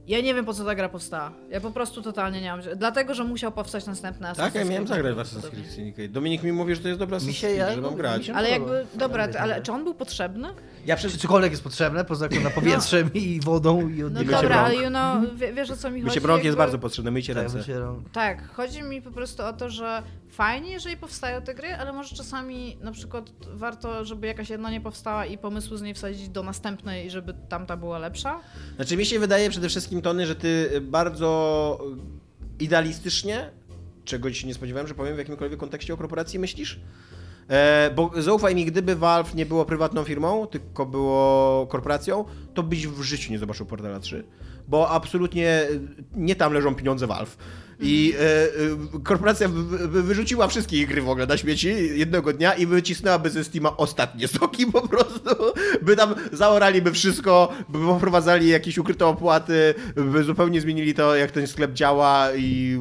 Ja nie wiem, po co ta gra powstała. Ja po prostu totalnie nie mam. Dlatego, że musiał powstać następny Assassin's
Tak, ja miałem zagrać w Assassin's Creed Syndicate. Dominik mi mówi, że to jest dobra Assassin's Creed, że mam grać.
Ale jakby, dobra, ale czy on był potrzebny?
Ja przecież cokolwiek jest potrzebne, poza na powietrzem no. i wodą i
No dobra, ale you know, wiesz o co mi chodzi.
Mycie brąk jest bardzo potrzebne, myjcie
tak,
ręce.
Tak, chodzi mi po prostu o to, że fajnie, jeżeli powstają te gry, ale może czasami na przykład warto, żeby jakaś jedna nie powstała i pomysłu z niej wsadzić do następnej, żeby tamta była lepsza?
Znaczy mi się wydaje przede wszystkim, Tony, że ty bardzo idealistycznie, czego się nie spodziewałem, że powiem w jakimkolwiek kontekście o korporacji myślisz? E, bo zaufaj mi, gdyby Valve nie było prywatną firmą, tylko było korporacją, to byś w życiu nie zobaczył Portala 3. Bo absolutnie nie tam leżą pieniądze Valve. I e, e, korporacja by wyrzuciła wszystkie gry w ogóle na śmieci jednego dnia i wycisnęłaby ze Steama ostatnie soki po prostu. By tam zaoraliby wszystko, by poprowadzali jakieś ukryte opłaty, by zupełnie zmienili to, jak ten sklep działa i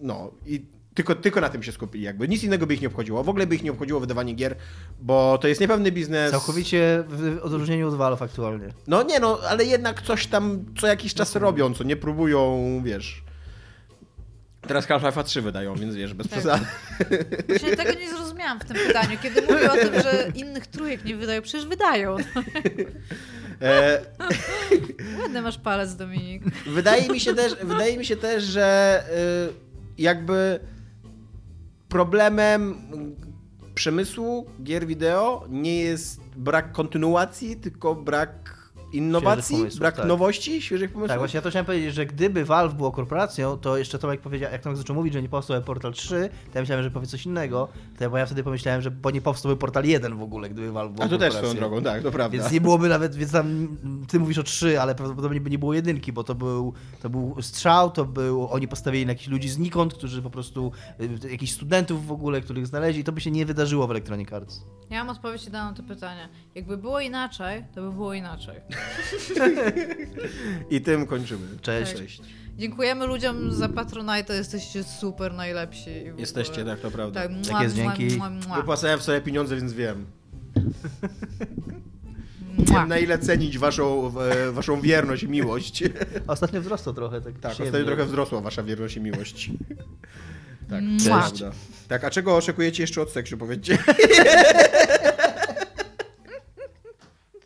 no. I tylko, tylko na tym się skupili jakby. Nic innego by ich nie obchodziło. W ogóle by ich nie obchodziło wydawanie gier, bo to jest niepewny biznes.
Całkowicie w odróżnieniu od Valve aktualnie.
No nie no, ale jednak coś tam co jakiś czas robią, co nie próbują, wiesz... Teraz Half-Life 3 wydają, więc wiesz, bez tak. przesady.
Właśnie tego nie zrozumiałam w tym pytaniu, kiedy mówię o tym, że innych trójek nie wydają. Przecież wydają. E... Ładny masz palec, Dominik.
Wydaje mi się też, wydaje mi się też że y, jakby problemem przemysłu gier wideo nie jest brak kontynuacji, tylko brak innowacji, pomysłów, brak tak. nowości, świeżych pomysłów.
Tak, właśnie ja to chciałem powiedzieć, że gdyby Valve było korporacją, to jeszcze Tomek powiedział, jak Tomek zaczął mówić, że nie powstał Portal 3, to ja myślałem, że powie coś innego, to ja, bo ja wtedy pomyślałem, że bo nie powstał Portal 1 w ogóle, gdyby Valve było
A to też swoją drogą, tak, to prawda.
Więc nie byłoby nawet, więc tam, ty mówisz o 3, ale prawdopodobnie by nie było jedynki, bo to był, to był strzał, to był, oni postawili na jakichś ludzi znikąd, którzy po prostu, y, jakichś studentów w ogóle, których znaleźli, to by się nie wydarzyło w Electronic Arts.
Ja mam odpowiedź na to pytanie. Jakby było inaczej, to by było inaczej.
I tym kończymy.
Cześć. Cześć.
Dziękujemy ludziom za Patronite, jesteście super najlepsi.
Jesteście, tak, to prawda. Tak,
mua, tak jest, dzięki.
Wypłacałem sobie pieniądze, więc wiem. Wiem na ile cenić waszą, waszą wierność i miłość.
Ostatnio wzrosło trochę. Tak,
tak ostatnio trochę wzrosła wasza wierność i miłość. Tak, Cześć. Tak, a czego oczekujecie jeszcze od seksu, powiedzcie?